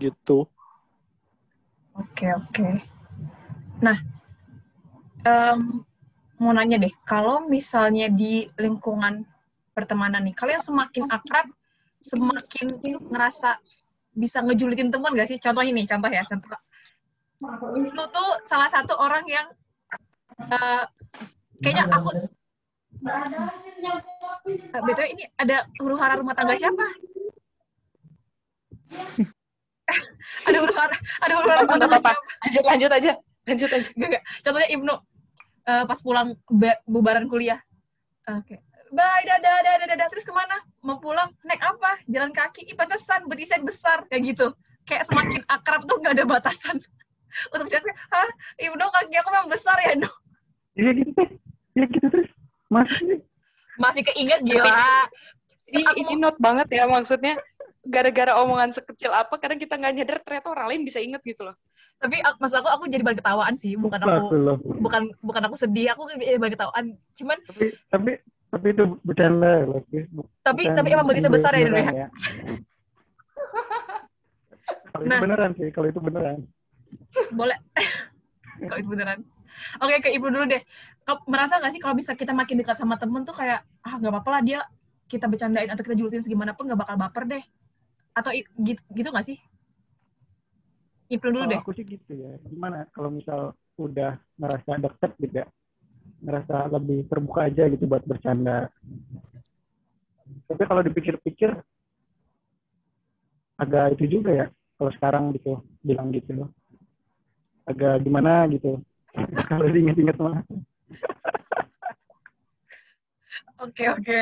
Gitu. Oke, oke. Nah, em, mau nanya deh, kalau misalnya di lingkungan pertemanan nih, kalian semakin akrab, semakin ngerasa bisa ngejulitin teman gak sih? Contohnya nih, contoh ya, contoh. Lu tuh salah satu orang yang eh, kayaknya aku Eh, BTW ini ada huru hara rumah tangga siapa? ada huru hara, ada huru hara rumah tangga siapa? Lanjut lanjut aja. Lanjut aja. Enggak, enggak. Contohnya Ibnu eh, pas pulang ba- bubaran kuliah. Oke. Bye, dadah, dadah, dadah. Terus ke mana? Mau pulang? Naik apa? Jalan kaki? Ih, pantesan. Betisnya besar. Kayak gitu. Kayak semakin akrab tuh nggak ada batasan. Untuk bicara, hah? Ibnu kaki aku memang besar ya, no? Iya gitu teh. Iya gitu terus. Masih Masih keinget gila. Ini, Aku ini note banget ya maksudnya gara-gara omongan sekecil apa kadang kita nggak nyadar ternyata orang lain bisa inget gitu loh. Tapi maksud aku, aku jadi bahan ketawaan sih. Bukan aku, bukan bukan aku sedih. Aku jadi bahan ketawaan. Cuman, Tapi tapi tapi itu bercanda. Bu- tapi bukan- tapi emang bukan besar ya, ya? beneran ya. Kalau Nah. itu beneran sih, kalau itu beneran. boleh kalau itu beneran oke ke ibu dulu deh Kau merasa nggak sih kalau bisa kita makin dekat sama temen tuh kayak ah nggak apa-apa lah dia kita bercandain atau kita julutin segimana pun nggak bakal baper deh atau gitu gitu nggak sih Ipul dulu Kalau deh aku sih gitu ya. Gimana kalau misal udah ngerasa deket gitu ya. Ngerasa lebih terbuka aja gitu buat bercanda. Tapi kalau dipikir-pikir agak itu juga ya. Kalau sekarang gitu bilang gitu loh. Agak gimana gitu. kalau diinget-inget mah. oke oke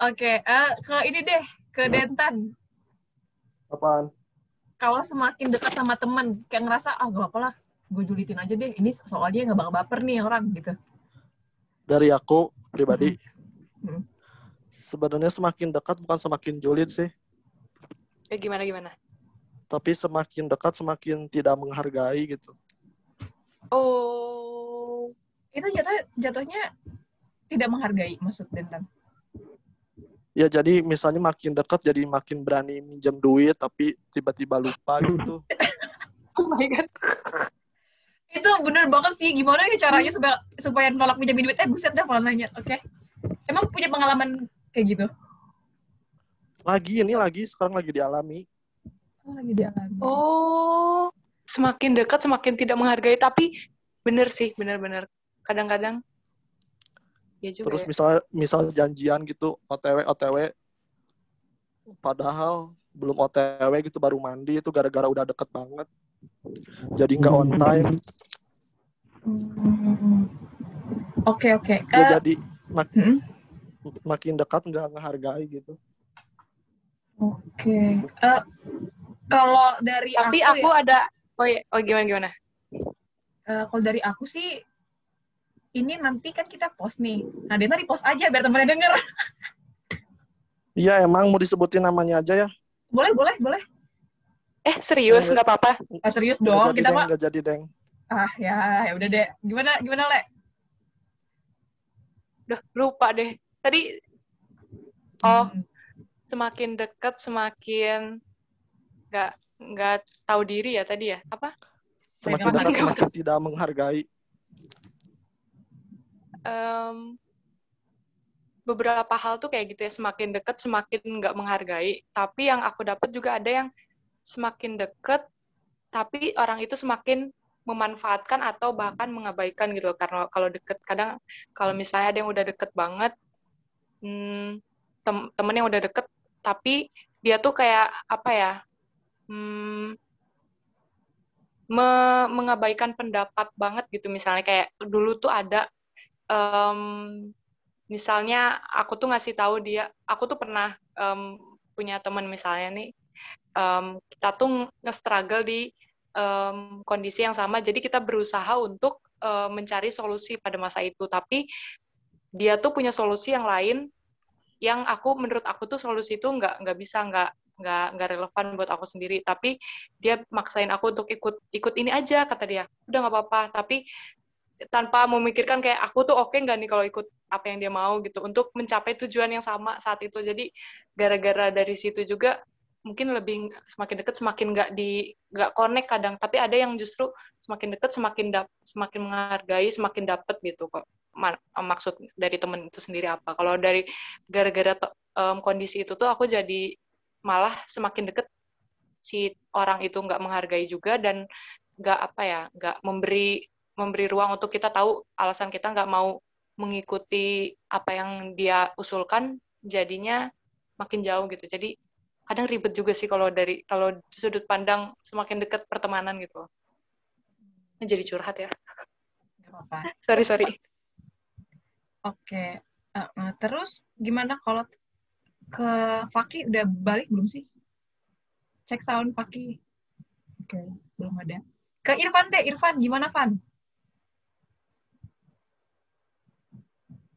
oke eh, ke ini deh ke Dentan apaan kalau semakin dekat sama temen kayak ngerasa ah gak apa lah gue julitin aja deh ini soalnya nggak bakal baper nih orang gitu. Dari aku pribadi Hmm. sebenarnya semakin dekat bukan semakin julid sih. Ya gimana gimana? tapi semakin dekat semakin tidak menghargai gitu. Oh, itu jatuh jatuhnya tidak menghargai maksud Dentan ya jadi misalnya makin dekat jadi makin berani minjem duit tapi tiba-tiba lupa gitu. Oh my god. Itu bener banget sih. Gimana ya caranya supaya supaya nolak pinjam duit eh buset dah malah nanya oke? Emang punya pengalaman kayak gitu? Lagi ini lagi. Sekarang lagi dialami. Oh, lagi dialami. Oh, semakin dekat semakin tidak menghargai. Tapi bener sih bener-bener kadang-kadang. Ya juga terus ya. misal misal janjian gitu otw otw padahal belum otw gitu baru mandi itu gara-gara udah deket banget jadi nggak on time Hmm. oke oke ya Eh, jadi mak- hmm. makin dekat nggak ngehargai gitu oke Eh, Kalau dari Tapi aku, aku ya, ada oh, iya. oh gimana gimana? eh, kalau dari aku sih ini nanti kan kita post nih. Nah, dia tadi post aja biar temennya denger. Iya emang mau disebutin namanya aja ya. boleh, boleh, boleh. Eh serius Nggak- apa-apa. Ah, serius dong, jadi, kita mah. nggak jadi deng. Ah, ya, ya udah deh. Gimana, gimana, Le? Udah lupa deh. Tadi oh Hmm. semakin dekat semakin nggak nggak tahu diri ya tadi ya apa? Semakin dekat semakin tidak menghargai. Em, beberapa hal tuh kayak gitu ya semakin dekat semakin nggak menghargai. Tapi yang aku dapat juga ada yang semakin dekat tapi orang itu semakin memanfaatkan atau bahkan mengabaikan gitu loh. Karena kalau deket kadang kalau misalnya ada yang udah deket banget hmm, tem temen yang udah deket tapi dia tuh kayak apa ya hmm, me- mengabaikan pendapat banget gitu misalnya kayak dulu tuh ada em, misalnya aku tuh ngasih tahu dia aku tuh pernah em, punya teman misalnya nih em, kita tuh nge-struggle di em, kondisi yang sama. Jadi kita berusaha untuk eh, mencari solusi pada masa itu. Tapi dia tuh punya solusi yang lain yang aku menurut aku tuh solusi itu nggak nggak bisa nggak nggak nggak relevan buat aku sendiri. Tapi dia maksain aku untuk ikut ikut ini aja kata dia. Udah nggak apa-apa. Tapi tanpa memikirkan kayak aku tuh oke nggak nih kalau ikut apa yang dia mau gitu untuk mencapai tujuan yang sama saat itu. Jadi gara-gara dari situ juga mungkin lebih semakin dekat semakin nggak di nggak connect kadang. Tapi ada yang justru semakin dekat semakin dap, semakin menghargai semakin dapet gitu kok. Ma- maksud dari temen itu sendiri apa. Kalau dari gara-gara em, kondisi itu tuh aku jadi malah semakin deket si orang itu nggak menghargai juga dan nggak apa ya nggak memberi memberi ruang untuk kita tahu alasan kita nggak mau mengikuti apa yang dia usulkan jadinya makin jauh gitu. Jadi kadang ribet juga sih kalau dari kalau sudut pandang semakin dekat pertemanan gitu jadi curhat ya apa-apa. sorry sorry Oke. Eh, eh, terus gimana kalau ke Faki udah balik belum sih? Cek sound Faki. Oke, belum ada. Ke Irfan deh, Irfan gimana Van?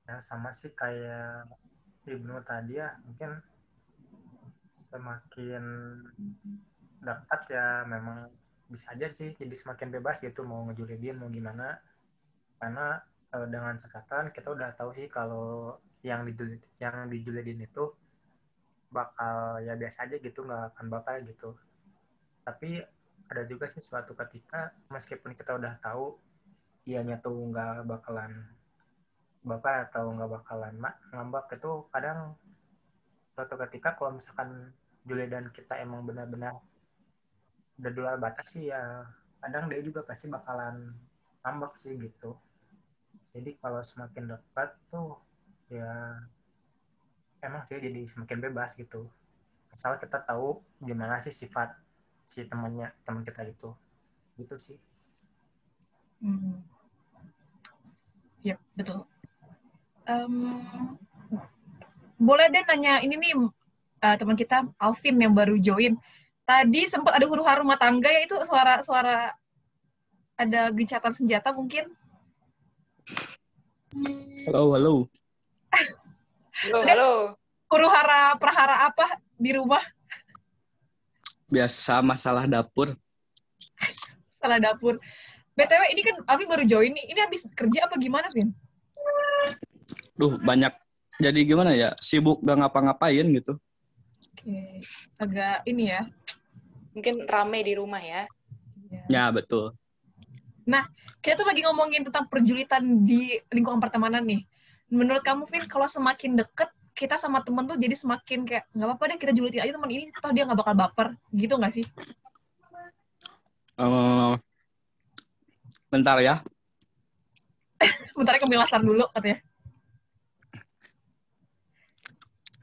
ya sama sih kayak Ibnu tadi ya mungkin semakin dekat ya memang bisa aja sih jadi semakin bebas gitu mau ngejulidin mau gimana. Karena eh, dengan catatan kita udah tahu sih kalau yang dijulid yang dijulidin itu bakal ya biasa aja gitu nggak akan bakal gitu. Tapi ada juga sih suatu ketika meskipun kita udah tahu ianya tuh nggak bakalan bapak atau nggak bakalan mak ngambak itu kadang suatu ketika kalau misalkan Julia dan kita emang benar-benar udah di batas sih ya. Kadang dia juga pasti bakalan ngambek sih gitu. Jadi kalau semakin dekat tuh ya emang sih jadi semakin bebas gitu. Asal kita tahu gimana sih sifat si temannya teman kita itu. Gitu sih. Hmm. Yep, betul. Em, boleh deh nanya ini nih eh, teman kita Alvin yang baru join. Tadi sempat ada huru hara rumah tangga ya itu suara-suara ada gencatan senjata mungkin. Halo, halo. halo halo Huru hara prahara apa di rumah? Biasa masalah dapur. Salah dapur. BTW ini kan Alvin baru join nih. Ini habis kerja apa gimana, Vin? Duh, banyak. Jadi gimana ya? Sibuk gak ngapa-ngapain gitu. Oke. Agak ini ya. mungkin rame di rumah ya Ya, betul. kita tuh lagi ngomongin tentang perjulitan di lingkungan pertemanan nih. Menurut kamu, Vin, kalau semakin deket kita sama temen tuh jadi semakin kayak nggak apa-apa deh kita julitin aja teman ini, toh dia nggak bakal baper, gitu nggak sih? Eh, bentar ya. Bentar kemilasan dulu katanya.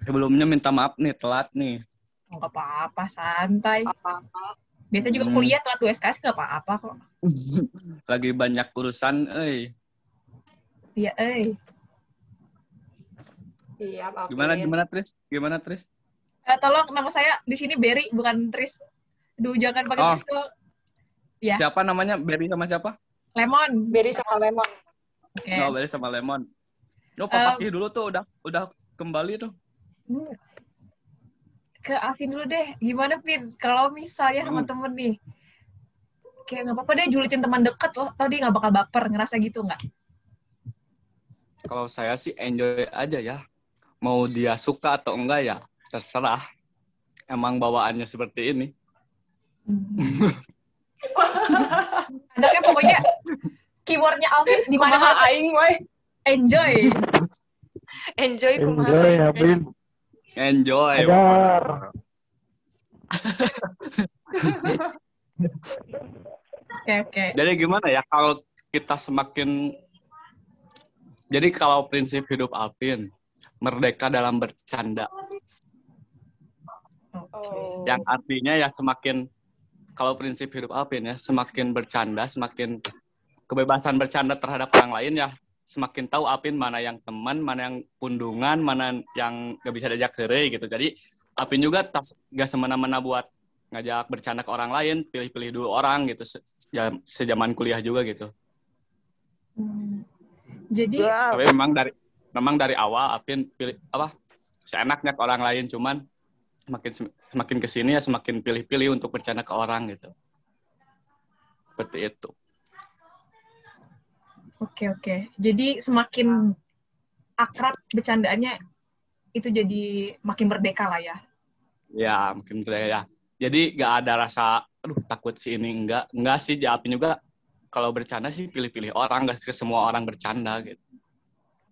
Sebelumnya minta maaf nih, telat nih. Oh, nggak apa-apa, santai. apa-apa Biasa juga Hmm. kuliah telat USKS nggak apa-apa kok. Lagi banyak urusan, eh. Iya, eh. siap Gimana, gimana, Tris? Gimana, Tris? Eh, tolong nama saya di sini Berry bukan Tris. Duh, jangan pakai Oh. pistol. Ya. Siapa namanya? Berry sama siapa? Lemon. Berry sama lemon. Oke. Oh, Berry sama Lemon. Oh, Um, Pak Fakih dulu tuh udah udah kembali tuh. Hmm. Ke Alvin dulu deh. Gimana, Vin? Kalau misalnya sama Hmm. temen nih, kayak nggak apa-apa deh julitin teman deket loh. Tau dia nggak bakal baper. Ngerasa gitu nggak? Kalau saya sih enjoy aja ya. Mau dia suka atau enggak ya terserah. Emang bawaannya seperti ini. Anaknya pokoknya keywordnya Alvin di mana aing enjoy. Enjoy kumaha. Enjoy ya. Enjoy. Ajar. Oke, oke. Jadi gimana ya kalau kita semakin jadi kalau prinsip hidup Alvin merdeka dalam bercanda Oh. yang artinya ya semakin kalau prinsip hidup Alvin ya semakin bercanda semakin kebebasan bercanda terhadap orang lain ya semakin tahu Alvin mana yang teman mana yang pundungan mana yang gak bisa diajak kere gitu. Jadi Alvin juga tas gak semena-mena buat ngajak bercanda ke orang lain pilih-pilih dulu orang gitu se- ya, sejaman kuliah juga gitu. Hmm. Jadi tapi memang dari memang dari awal Alvin pilih apa seenaknya ke orang lain cuman semakin semakin ke sini ya semakin pilih-pilih untuk bercanda ke orang gitu. Seperti itu Oke oke. Jadi semakin akrab bercandaannya itu jadi makin merdeka lah ya. ya mungkin saya ya jadi gak ada rasa aduh takut si ini enggak enggak sih Alvin juga kalau bercanda sih pilih-pilih orang gak ke semua orang bercanda gitu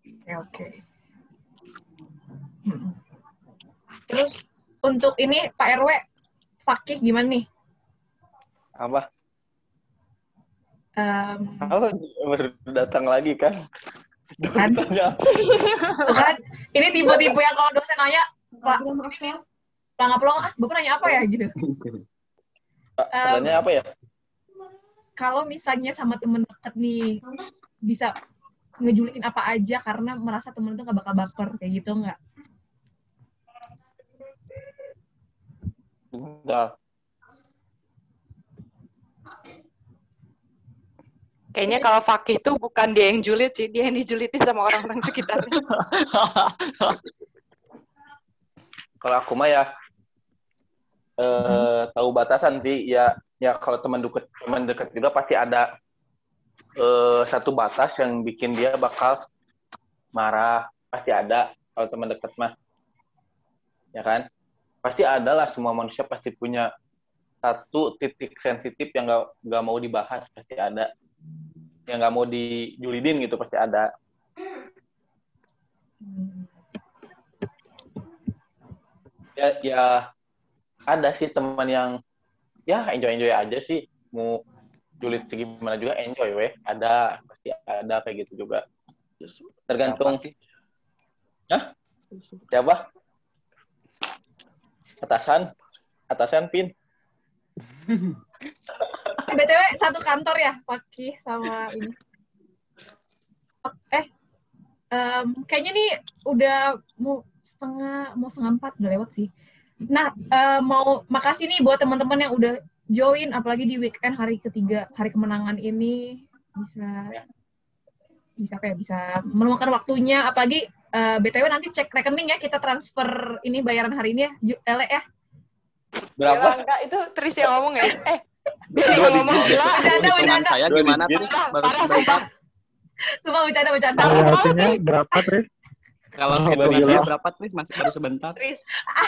Oke oke. Mm-mm. Terus untuk ini Pak RW, Fakih gimana nih? Apa? Em, Oh, baru datang lagi kan? Kan? Kan, ini tipe-tipe yang kalau dosen nanya, Pak, ini pelangga ah, Bapak nanya apa ya gitu. Pertanyaannya apa ya? Kalau misalnya sama temen deket nih, bisa ngejulitin apa aja karena merasa temen itu gak bakal baper, kayak gitu nggak? Bentar. Kayaknya kalau Fakih tuh bukan dia yang julid sih, dia yang dijulitin sama orang-orang sekitarnya. Kalau aku mah ya eh tahu batasan sih. Ya ya kalau teman dekat teman dekat juga pasti ada eh satu batas yang bikin dia bakal marah. Pasti ada kalau teman dekat mah. Ya kan? Pasti ada lah semua manusia pasti punya satu titik sensitif yang nggak nggak mau dibahas. Pasti ada yang nggak mau dijulidin gitu pasti ada. Ya ya ada sih teman yang ya enjoy enjoy aja sih. Mau julid segimana juga enjoy weh. Ada pasti ada kayak gitu juga. Tergantung. Hah? siapa? Atasan. Atasan pin BTW satu kantor ya, Fakih sama ini. Eh, em, kayaknya nih udah mau setengah mau setengah empat udah lewat sih. Nah, eh, mau makasih nih buat teman-teman yang udah join, apalagi di weekend hari ketiga hari kemenangan ini bisa bisa apa ya bisa meluangkan waktunya. Apalagi eh, btw nanti cek rekening ya kita transfer ini bayaran hari ini ya, Ju- Ele ya. Gila, berapa enggak, itu Tris yang ngomong ya? Eh, Dua ngomong gila. Bercanda, bercanda. saya gimana. Tris? baru sebentar Semua bercanda bercanda. Royaltinya berapa, Tris? kalau Oh, hitungan gila. saya berapa Tris masih baru sebentar Tris,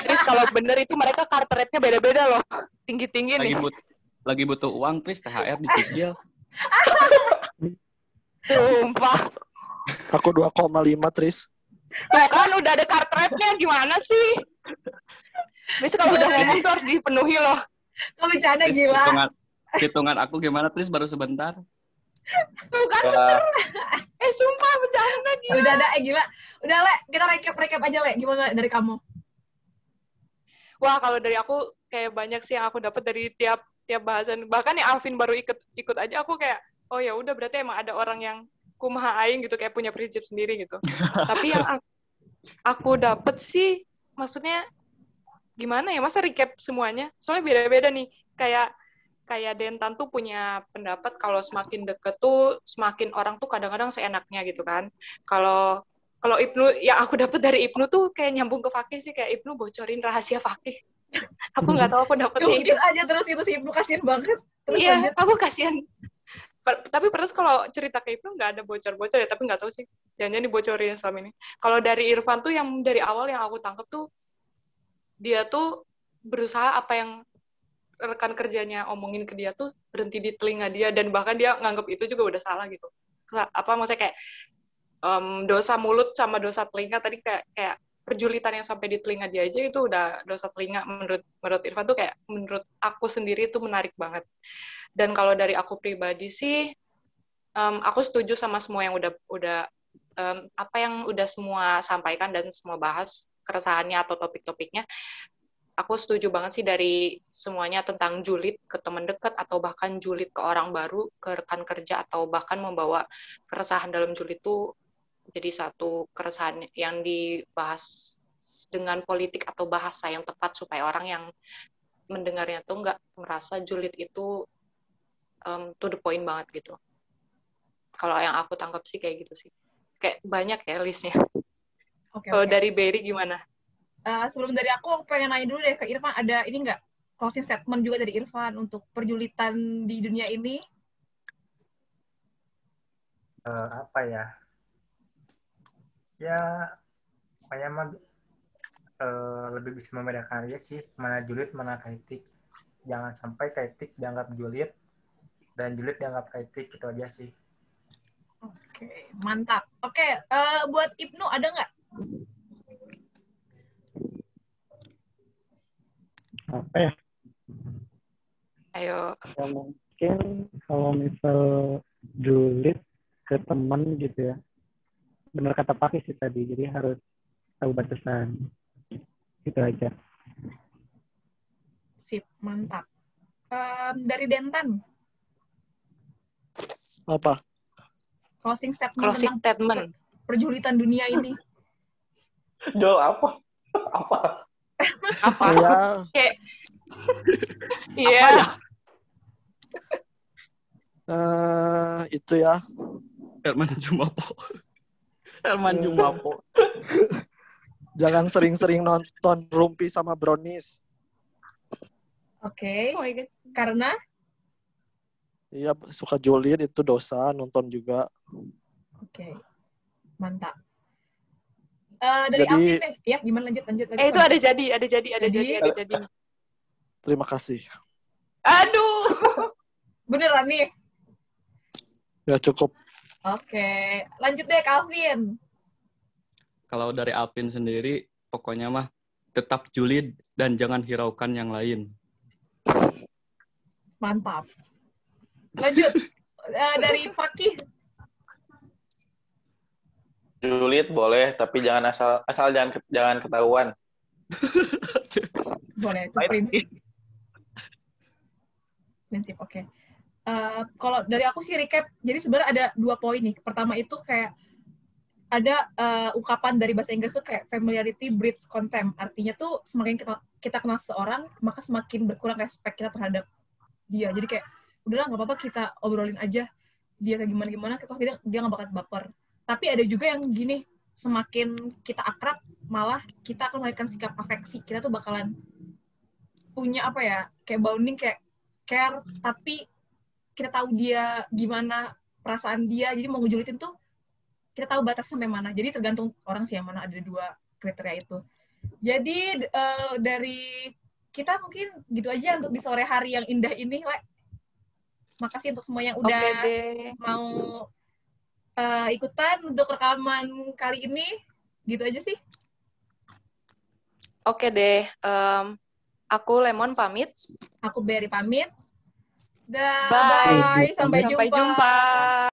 Tris kalau bener itu mereka card rate-nya beda-beda loh. Tinggi-tinggi lagi nih. but lagi butuh uang Tris THR dicicil Sumpah. Aku 2,5 Tris. Tuh kan udah ada card rate-nya gimana sih? Biasa kalau udah ngomong tuh harus dipenuhi loh. Kau bercanda Tris, gila. hitungan hitungan aku gimana Tris baru sebentar Tuh kan ya Eh sumpah bercanda gila. Udah ada, eh gila. Udah, Le, kita recap-recap aja, Le. Gimana dari kamu? Wah kalau dari aku kayak banyak sih yang aku dapat dari tiap tiap bahasan. Bahkan yang Alvin baru ikut ikut aja aku kayak oh ya udah berarti emang ada orang yang kumaha aing gitu kayak punya prinsip sendiri gitu. Tapi yang aku, aku dapat sih maksudnya gimana ya masa recap semuanya? Soalnya beda-beda nih. kayak kayak Dentan tuh punya pendapat kalau semakin deket tuh semakin orang tuh kadang-kadang seenaknya gitu kan. Kalau kalau Ibnu yang aku dapat dari Ibnu tuh kayak nyambung ke Fakih sih kayak Ibnu bocorin rahasia Fakih. aku nggak tahu pendapatnya itu. Mungkin aja terus itu si Ibnu kasihan banget. Terus Iya, lanjut. aku kasihan. Per- tapi terus kalau cerita ke Ibnu nggak ada bocor-bocor ya, tapi nggak tahu sih. Jangan-jangan dibocorin selama ini. Kalau dari Irfan tuh yang dari awal yang aku tangkap tuh dia tuh berusaha apa yang rekan kerjanya omongin ke dia tuh berhenti di telinga dia dan bahkan dia nganggap itu juga udah salah gitu. Apa maksudnya kayak em, dosa mulut sama dosa telinga tadi kayak kayak perjulitan yang sampai di telinga dia aja itu udah dosa telinga menurut menurut Irfan tuh kayak menurut aku sendiri itu menarik banget. Dan kalau dari aku pribadi sih em, aku setuju sama semua yang udah udah em, apa yang udah semua sampaikan dan semua bahas keresahannya atau topik-topiknya aku setuju banget sih dari semuanya tentang julid ke teman dekat atau bahkan julid ke orang baru, ke rekan kerja atau bahkan membawa keresahan dalam julid itu jadi satu keresahan yang dibahas dengan politik atau bahasa yang tepat supaya orang yang mendengarnya tuh nggak merasa julid itu um, to the point banget gitu. Kalau yang aku tangkap sih kayak gitu sih. Kayak banyak ya listnya. Oke, Kalau oke. dari Berry gimana? Eh, sebelum dari aku, aku pengen nanya dulu deh ke Irfan, ada ini nggak closing statement juga dari Irfan untuk perjulitan di dunia ini? Eh, apa ya ya pokoknya mah eh, lebih bisa membedakan aja sih mana julid mana kaitik jangan sampai kaitik dianggap julid dan julid dianggap kaitik itu aja sih Oke, mantap. Oke, eh, buat Ibnu ada nggak? Apa ya? Ayo. Ya mungkin kalau misal julid ke teman gitu ya. Benar kata Pakis sih tadi, jadi harus tahu batasan. Itu aja. Sip, mantap. Em, dari Dentan, Apa? closing statement Closing statement. perjulitan dunia ini. Jo apa? Apa? Apa? Ya, Kayak Iya. ya? Eh, itu ya. Herman Jumapo. Herman Jumapo. Jangan sering-sering nonton Rumpi sama Brownies. Oke, Oh my God. karena Iya, suka julid itu dosa, nonton juga. Oke, mantap. Eh, dari Jadi- Alvin deh, ya gimana lanjut lanjut lanjut. Eh itu ada jadi, ada jadi, ada Jadi? jadi, ada jadi. Terima kasih. Aduh. Beneran nih. Ya cukup. Oke, lanjut deh Calvin. Kalau dari Alvin sendiri, pokoknya mah tetap julid dan jangan hiraukan yang lain. Mantap. Lanjut. Eh, dari Fakih. Julid boleh, tapi jangan asal asal jangan jangan ketahuan. Boleh, itu prinsip. Prinsip, oke. Eh, kalau dari aku sih recap, jadi sebenarnya ada dua poin nih. Pertama itu kayak ada eh, ungkapan dari bahasa Inggris tuh kayak familiarity breeds contempt. Artinya tuh semakin kita, kita kenal seseorang, maka semakin berkurang respect kita terhadap dia. Jadi kayak udahlah nggak apa-apa kita obrolin aja dia kayak gimana gimana, kita dia dia nggak bakal baper. Tapi ada juga yang gini, semakin kita akrab, malah kita akan melahirkan sikap afeksi. Kita tuh bakalan punya apa ya, kayak bonding, kayak care, tapi kita tahu dia gimana perasaan dia, jadi mau ngejulitin tuh kita tahu batas sampai mana. Jadi tergantung orang sih yang mana ada dua kriteria itu. Jadi eh, dari kita mungkin gitu aja untuk di sore hari yang indah ini, Le. Makasih untuk semua yang udah deh. mau eh, ikutan untuk rekaman kali ini. Gitu aja sih. Oke deh. Em, aku Lemon pamit. Aku Berry pamit. Dah, Bye. bye. Sampai, Sampai jumpa. jumpa.